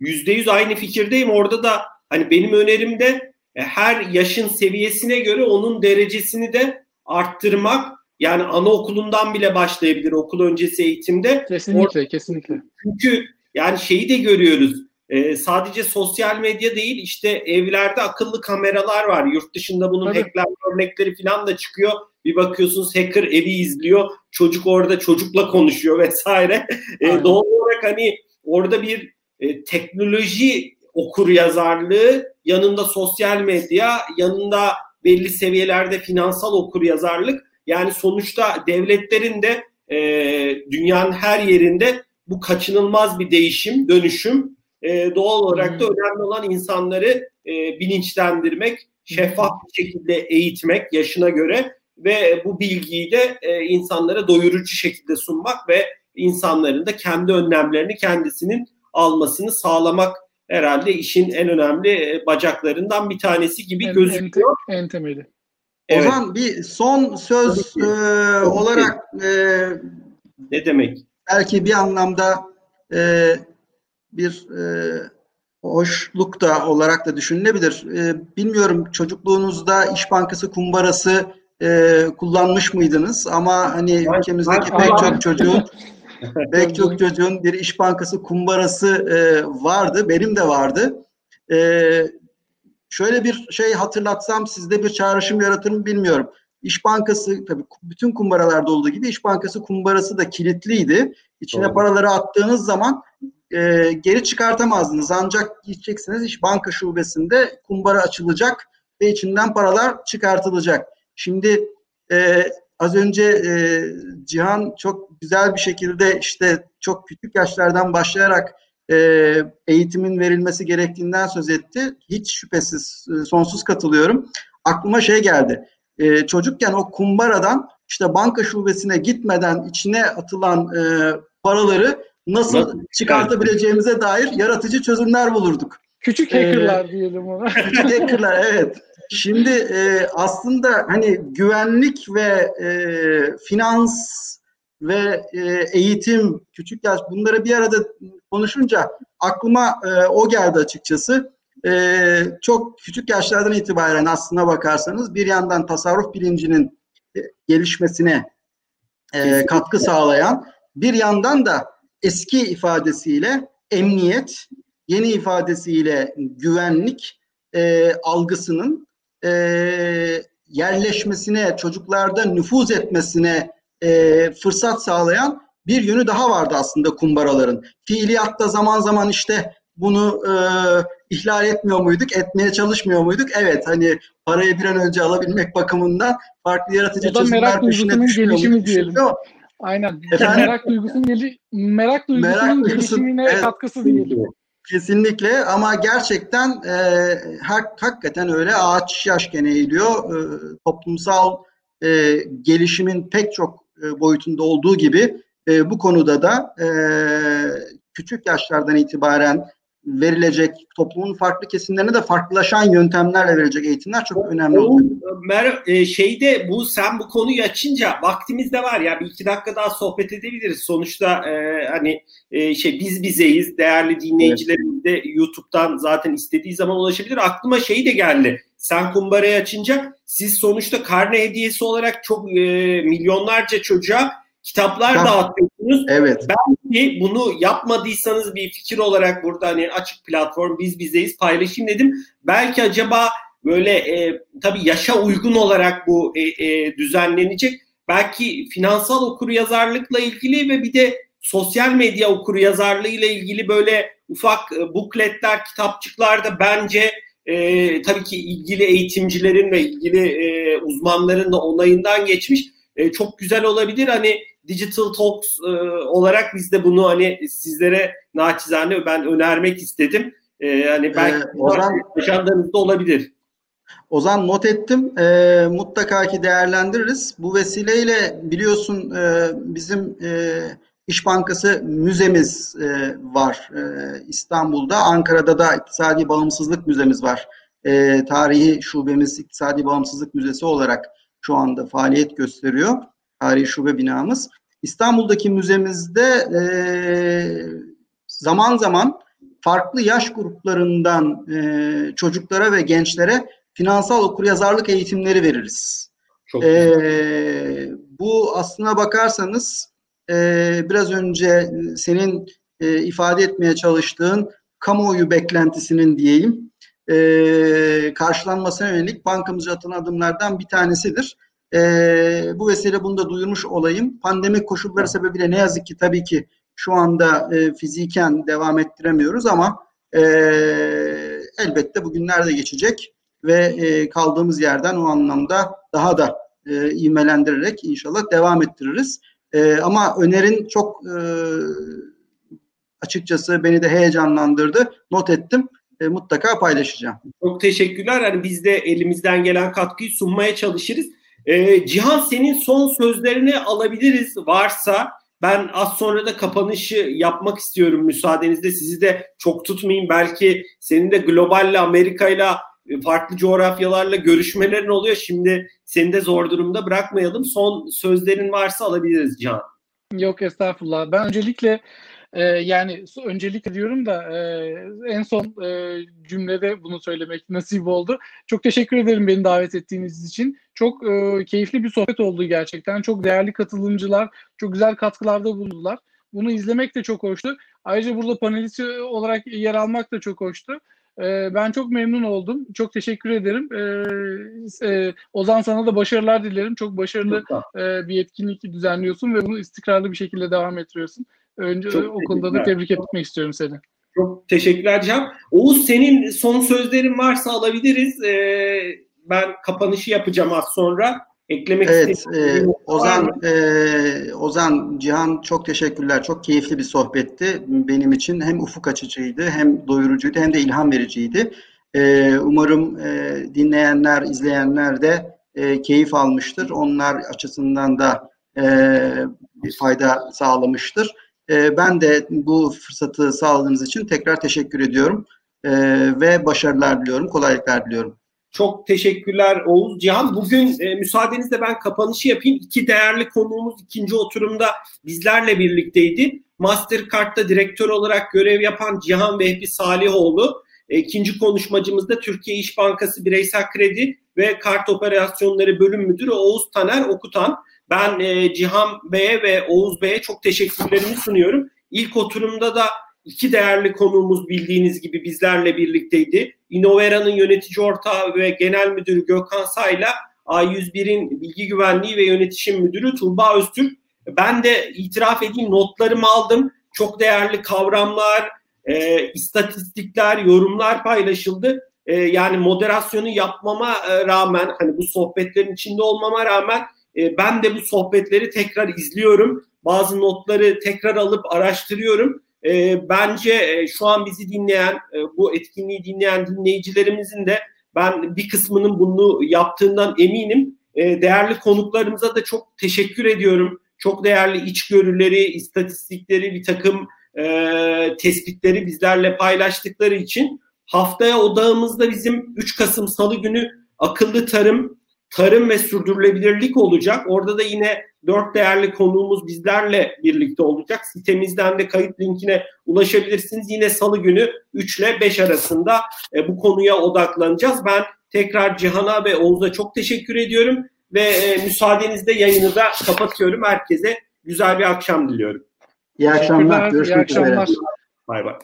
yüzde yüz aynı fikirdeyim. Orada da hani benim önerim de e, her yaşın seviyesine göre onun derecesini de arttırmak. Yani anaokulundan bile başlayabilir okul öncesi eğitimde. Kesinlikle, Orada, kesinlikle. Çünkü yani şeyi de görüyoruz. E, sadece sosyal medya değil işte evlerde akıllı kameralar var. Yurt dışında bunun Tabii. hacklenme örnekleri falan da çıkıyor. Bir bakıyorsunuz hacker evi izliyor. Çocuk orada çocukla konuşuyor vesaire. E, doğal olarak hani orada bir e, teknoloji okur yazarlığı yanında sosyal medya yanında belli seviyelerde finansal okur yazarlık yani sonuçta devletlerin de e, dünyanın her yerinde bu kaçınılmaz bir değişim, dönüşüm. E, doğal olarak da önemli olan insanları e, bilinçlendirmek, şeffaf bir şekilde eğitmek yaşına göre ve bu bilgiyi de e, insanlara doyurucu şekilde sunmak ve insanların da kendi önlemlerini kendisinin almasını sağlamak herhalde işin en önemli e, bacaklarından bir tanesi gibi en, gözüküyor. En, en temeli. Evet. O zaman bir son söz e, olarak e, ne demek? Belki bir anlamda e, bir e, hoşluk da olarak da düşünülebilir. E, bilmiyorum çocukluğunuzda İş Bankası kumbarası e, kullanmış mıydınız? Ama hani ülkemizdeki pek çok çocuğun pek çok çocuğun bir İş Bankası kumbarası e, vardı. Benim de vardı. E, şöyle bir şey hatırlatsam sizde bir çağrışım yaratır mı bilmiyorum. İş Bankası tabii bütün kumbaralarda olduğu gibi İş Bankası kumbarası da kilitliydi. İçine Doğru. paraları attığınız zaman e, geri çıkartamazdınız. Ancak gideceksiniz İş Banka şubesinde kumbara açılacak ve içinden paralar çıkartılacak. Şimdi e, az önce e, Cihan çok güzel bir şekilde işte çok küçük yaşlardan başlayarak e, eğitimin verilmesi gerektiğinden söz etti. Hiç şüphesiz e, sonsuz katılıyorum. Aklıma şey geldi e, çocukken o kumbaradan işte banka şubesine gitmeden içine atılan e, paraları nasıl, çıkartabileceğimize dair yaratıcı çözümler bulurduk. Küçük hackerlar ee, diyelim ona. Küçük hackerlar evet. Şimdi e, aslında hani güvenlik ve e, finans ve e, eğitim, küçük yaş bunları bir arada konuşunca aklıma e, o geldi açıkçası e, çok küçük yaşlardan itibaren aslına bakarsanız bir yandan tasarruf bilincinin e, gelişmesine e, katkı sağlayan bir yandan da eski ifadesiyle emniyet, yeni ifadesiyle güvenlik e, algısının e, yerleşmesine, çocuklarda nüfuz etmesine e, fırsat sağlayan bir yönü daha vardı aslında kumbaraların. Fiiliyatta zaman zaman işte bunu e, ihlal etmiyor muyduk, etmeye çalışmıyor muyduk? Evet hani parayı bir an önce alabilmek bakımından farklı yaratıcı çözümler peşine düşmüyor diyelim. Aynen. Efendim? Merak duygusunun geli merak duygusunun merak gelişimine evet, katkısı diyelim. Kesinlikle ama gerçekten e, hak, hakikaten öyle ağaç yaşken eğiliyor. E, toplumsal e, gelişimin pek çok e, boyutunda olduğu gibi e, bu konuda da e, küçük yaşlardan itibaren verilecek, toplumun farklı kesimlerine de farklılaşan yöntemlerle verilecek eğitimler çok önemli oldu. Mer e, şeyde bu sen bu konuyu açınca vaktimiz de var ya bir iki dakika daha sohbet edebiliriz. Sonuçta e, hani e, şey biz bizeyiz değerli dinleyicilerimiz de YouTube'dan zaten istediği zaman ulaşabilir. Aklıma şey de geldi. Sen kumbarayı açınca siz sonuçta karne hediyesi olarak çok e, milyonlarca çocuğa kitaplar Kitap. dağıtıyorsunuz. Evet. Belki bunu yapmadıysanız bir fikir olarak burada hani açık platform biz bizeyiz paylaşayım dedim. Belki acaba böyle e, tabii yaşa uygun olarak bu e, e, düzenlenecek. Belki finansal okuru yazarlıkla ilgili ve bir de sosyal medya okuru yazarlığı ile ilgili böyle ufak e, bukletler, kitapçıklar da bence e, tabii ki ilgili eğitimcilerin ve ilgili e, uzmanların da onayından geçmiş. E, çok güzel olabilir. Hani Digital Talks e, olarak biz de bunu hani sizlere naçizane ben önermek istedim. E, hani belki ee, Ozan, ajandanızda olabilir. Ozan not ettim. E, mutlaka ki değerlendiririz. Bu vesileyle biliyorsun e, bizim e, İş Bankası müzemiz e, var e, İstanbul'da. Ankara'da da İktisadi Bağımsızlık Müzemiz var. E, tarihi şubemiz İktisadi Bağımsızlık Müzesi olarak şu anda faaliyet gösteriyor. Tarihi şube binamız. İstanbul'daki müzemizde e, zaman zaman farklı yaş gruplarından e, çocuklara ve gençlere finansal okuryazarlık eğitimleri veririz. Çok e, bu aslına bakarsanız e, biraz önce senin e, ifade etmeye çalıştığın kamuoyu beklentisinin diyeyim e, karşılanmasına yönelik bankamızca atılan adımlardan bir tanesidir. E, bu vesile bunu da duyurmuş olayım. Pandemi koşulları sebebiyle ne yazık ki tabii ki şu anda e, fiziken devam ettiremiyoruz ama e, elbette bugünler de geçecek ve e, kaldığımız yerden o anlamda daha da e, ivmelendirerek inşallah devam ettiririz. E, ama önerin çok e, açıkçası beni de heyecanlandırdı. Not ettim. E, mutlaka paylaşacağım. Çok teşekkürler. Yani biz de elimizden gelen katkıyı sunmaya çalışırız. E, Cihan senin son sözlerini alabiliriz varsa. Ben az sonra da kapanışı yapmak istiyorum müsaadenizle. Sizi de çok tutmayayım. Belki senin de globalle Amerika'yla farklı coğrafyalarla görüşmelerin oluyor. Şimdi seni de zor durumda bırakmayalım. Son sözlerin varsa alabiliriz Can. Yok estağfurullah. Ben öncelikle e, yani öncelikle diyorum da e, en son e, cümlede bunu söylemek nasip oldu. Çok teşekkür ederim beni davet ettiğiniz için. Çok e, keyifli bir sohbet oldu gerçekten. Çok değerli katılımcılar, çok güzel katkılarda bulundular. Bunu izlemek de çok hoştu. Ayrıca burada panelist olarak yer almak da çok hoştu. Ee, ben çok memnun oldum. Çok teşekkür ederim. Ee, e, Ozan sana da başarılar dilerim. Çok başarılı e, bir etkinlik düzenliyorsun ve bunu istikrarlı bir şekilde devam ettiriyorsun. Önce çok o konuda da tebrik etmek istiyorum seni. Çok teşekkürler Can. Oğuz senin son sözlerin varsa alabiliriz. Ee, ben kapanışı yapacağım az sonra. Eklemek evet, e, Ozan, e, Ozan, Cihan çok teşekkürler. Çok keyifli bir sohbetti benim için. Hem ufuk açıcıydı, hem doyurucuydu, hem de ilham vericiydi. E, umarım e, dinleyenler, izleyenler de e, keyif almıştır. Onlar açısından da e, bir fayda sağlamıştır. E, ben de bu fırsatı sağladığınız için tekrar teşekkür ediyorum. E, ve başarılar diliyorum, kolaylıklar diliyorum. Çok teşekkürler Oğuz. Cihan bugün e, müsaadenizle ben kapanışı yapayım. İki değerli konuğumuz ikinci oturumda bizlerle birlikteydi. Mastercard'da direktör olarak görev yapan Cihan Vehbi Salihoğlu. E, ikinci konuşmacımız da Türkiye İş Bankası Bireysel Kredi ve Kart Operasyonları Bölüm Müdürü Oğuz Taner Okutan. Ben e, Cihan Bey'e ve Oğuz Bey'e çok teşekkürlerimi sunuyorum. İlk oturumda da iki değerli konuğumuz bildiğiniz gibi bizlerle birlikteydi. Innovera'nın yönetici ortağı ve genel müdürü Gökhan Say'la A101'in bilgi güvenliği ve yönetişim müdürü Tuğba Öztürk. Ben de itiraf edeyim notlarımı aldım. Çok değerli kavramlar, e, istatistikler, yorumlar paylaşıldı. E, yani moderasyonu yapmama e, rağmen, hani bu sohbetlerin içinde olmama rağmen e, ben de bu sohbetleri tekrar izliyorum. Bazı notları tekrar alıp araştırıyorum e, bence e, şu an bizi dinleyen, bu etkinliği dinleyen dinleyicilerimizin de ben bir kısmının bunu yaptığından eminim. Değerli konuklarımıza da çok teşekkür ediyorum. Çok değerli içgörüleri, istatistikleri, bir takım tespitleri bizlerle paylaştıkları için. Haftaya odağımızda bizim 3 Kasım Salı günü akıllı tarım, tarım ve sürdürülebilirlik olacak. Orada da yine dört değerli konuğumuz bizlerle birlikte olacak. Sitemizden de kayıt linkine ulaşabilirsiniz. Yine salı günü 3 ile 5 arasında e, bu konuya odaklanacağız. Ben tekrar Cihan'a ve Oğuz'a çok teşekkür ediyorum ve e, müsaadenizle yayını da kapatıyorum. Herkese güzel bir akşam diliyorum. İyi akşamlar. Görüşmek üzere. Bay bay.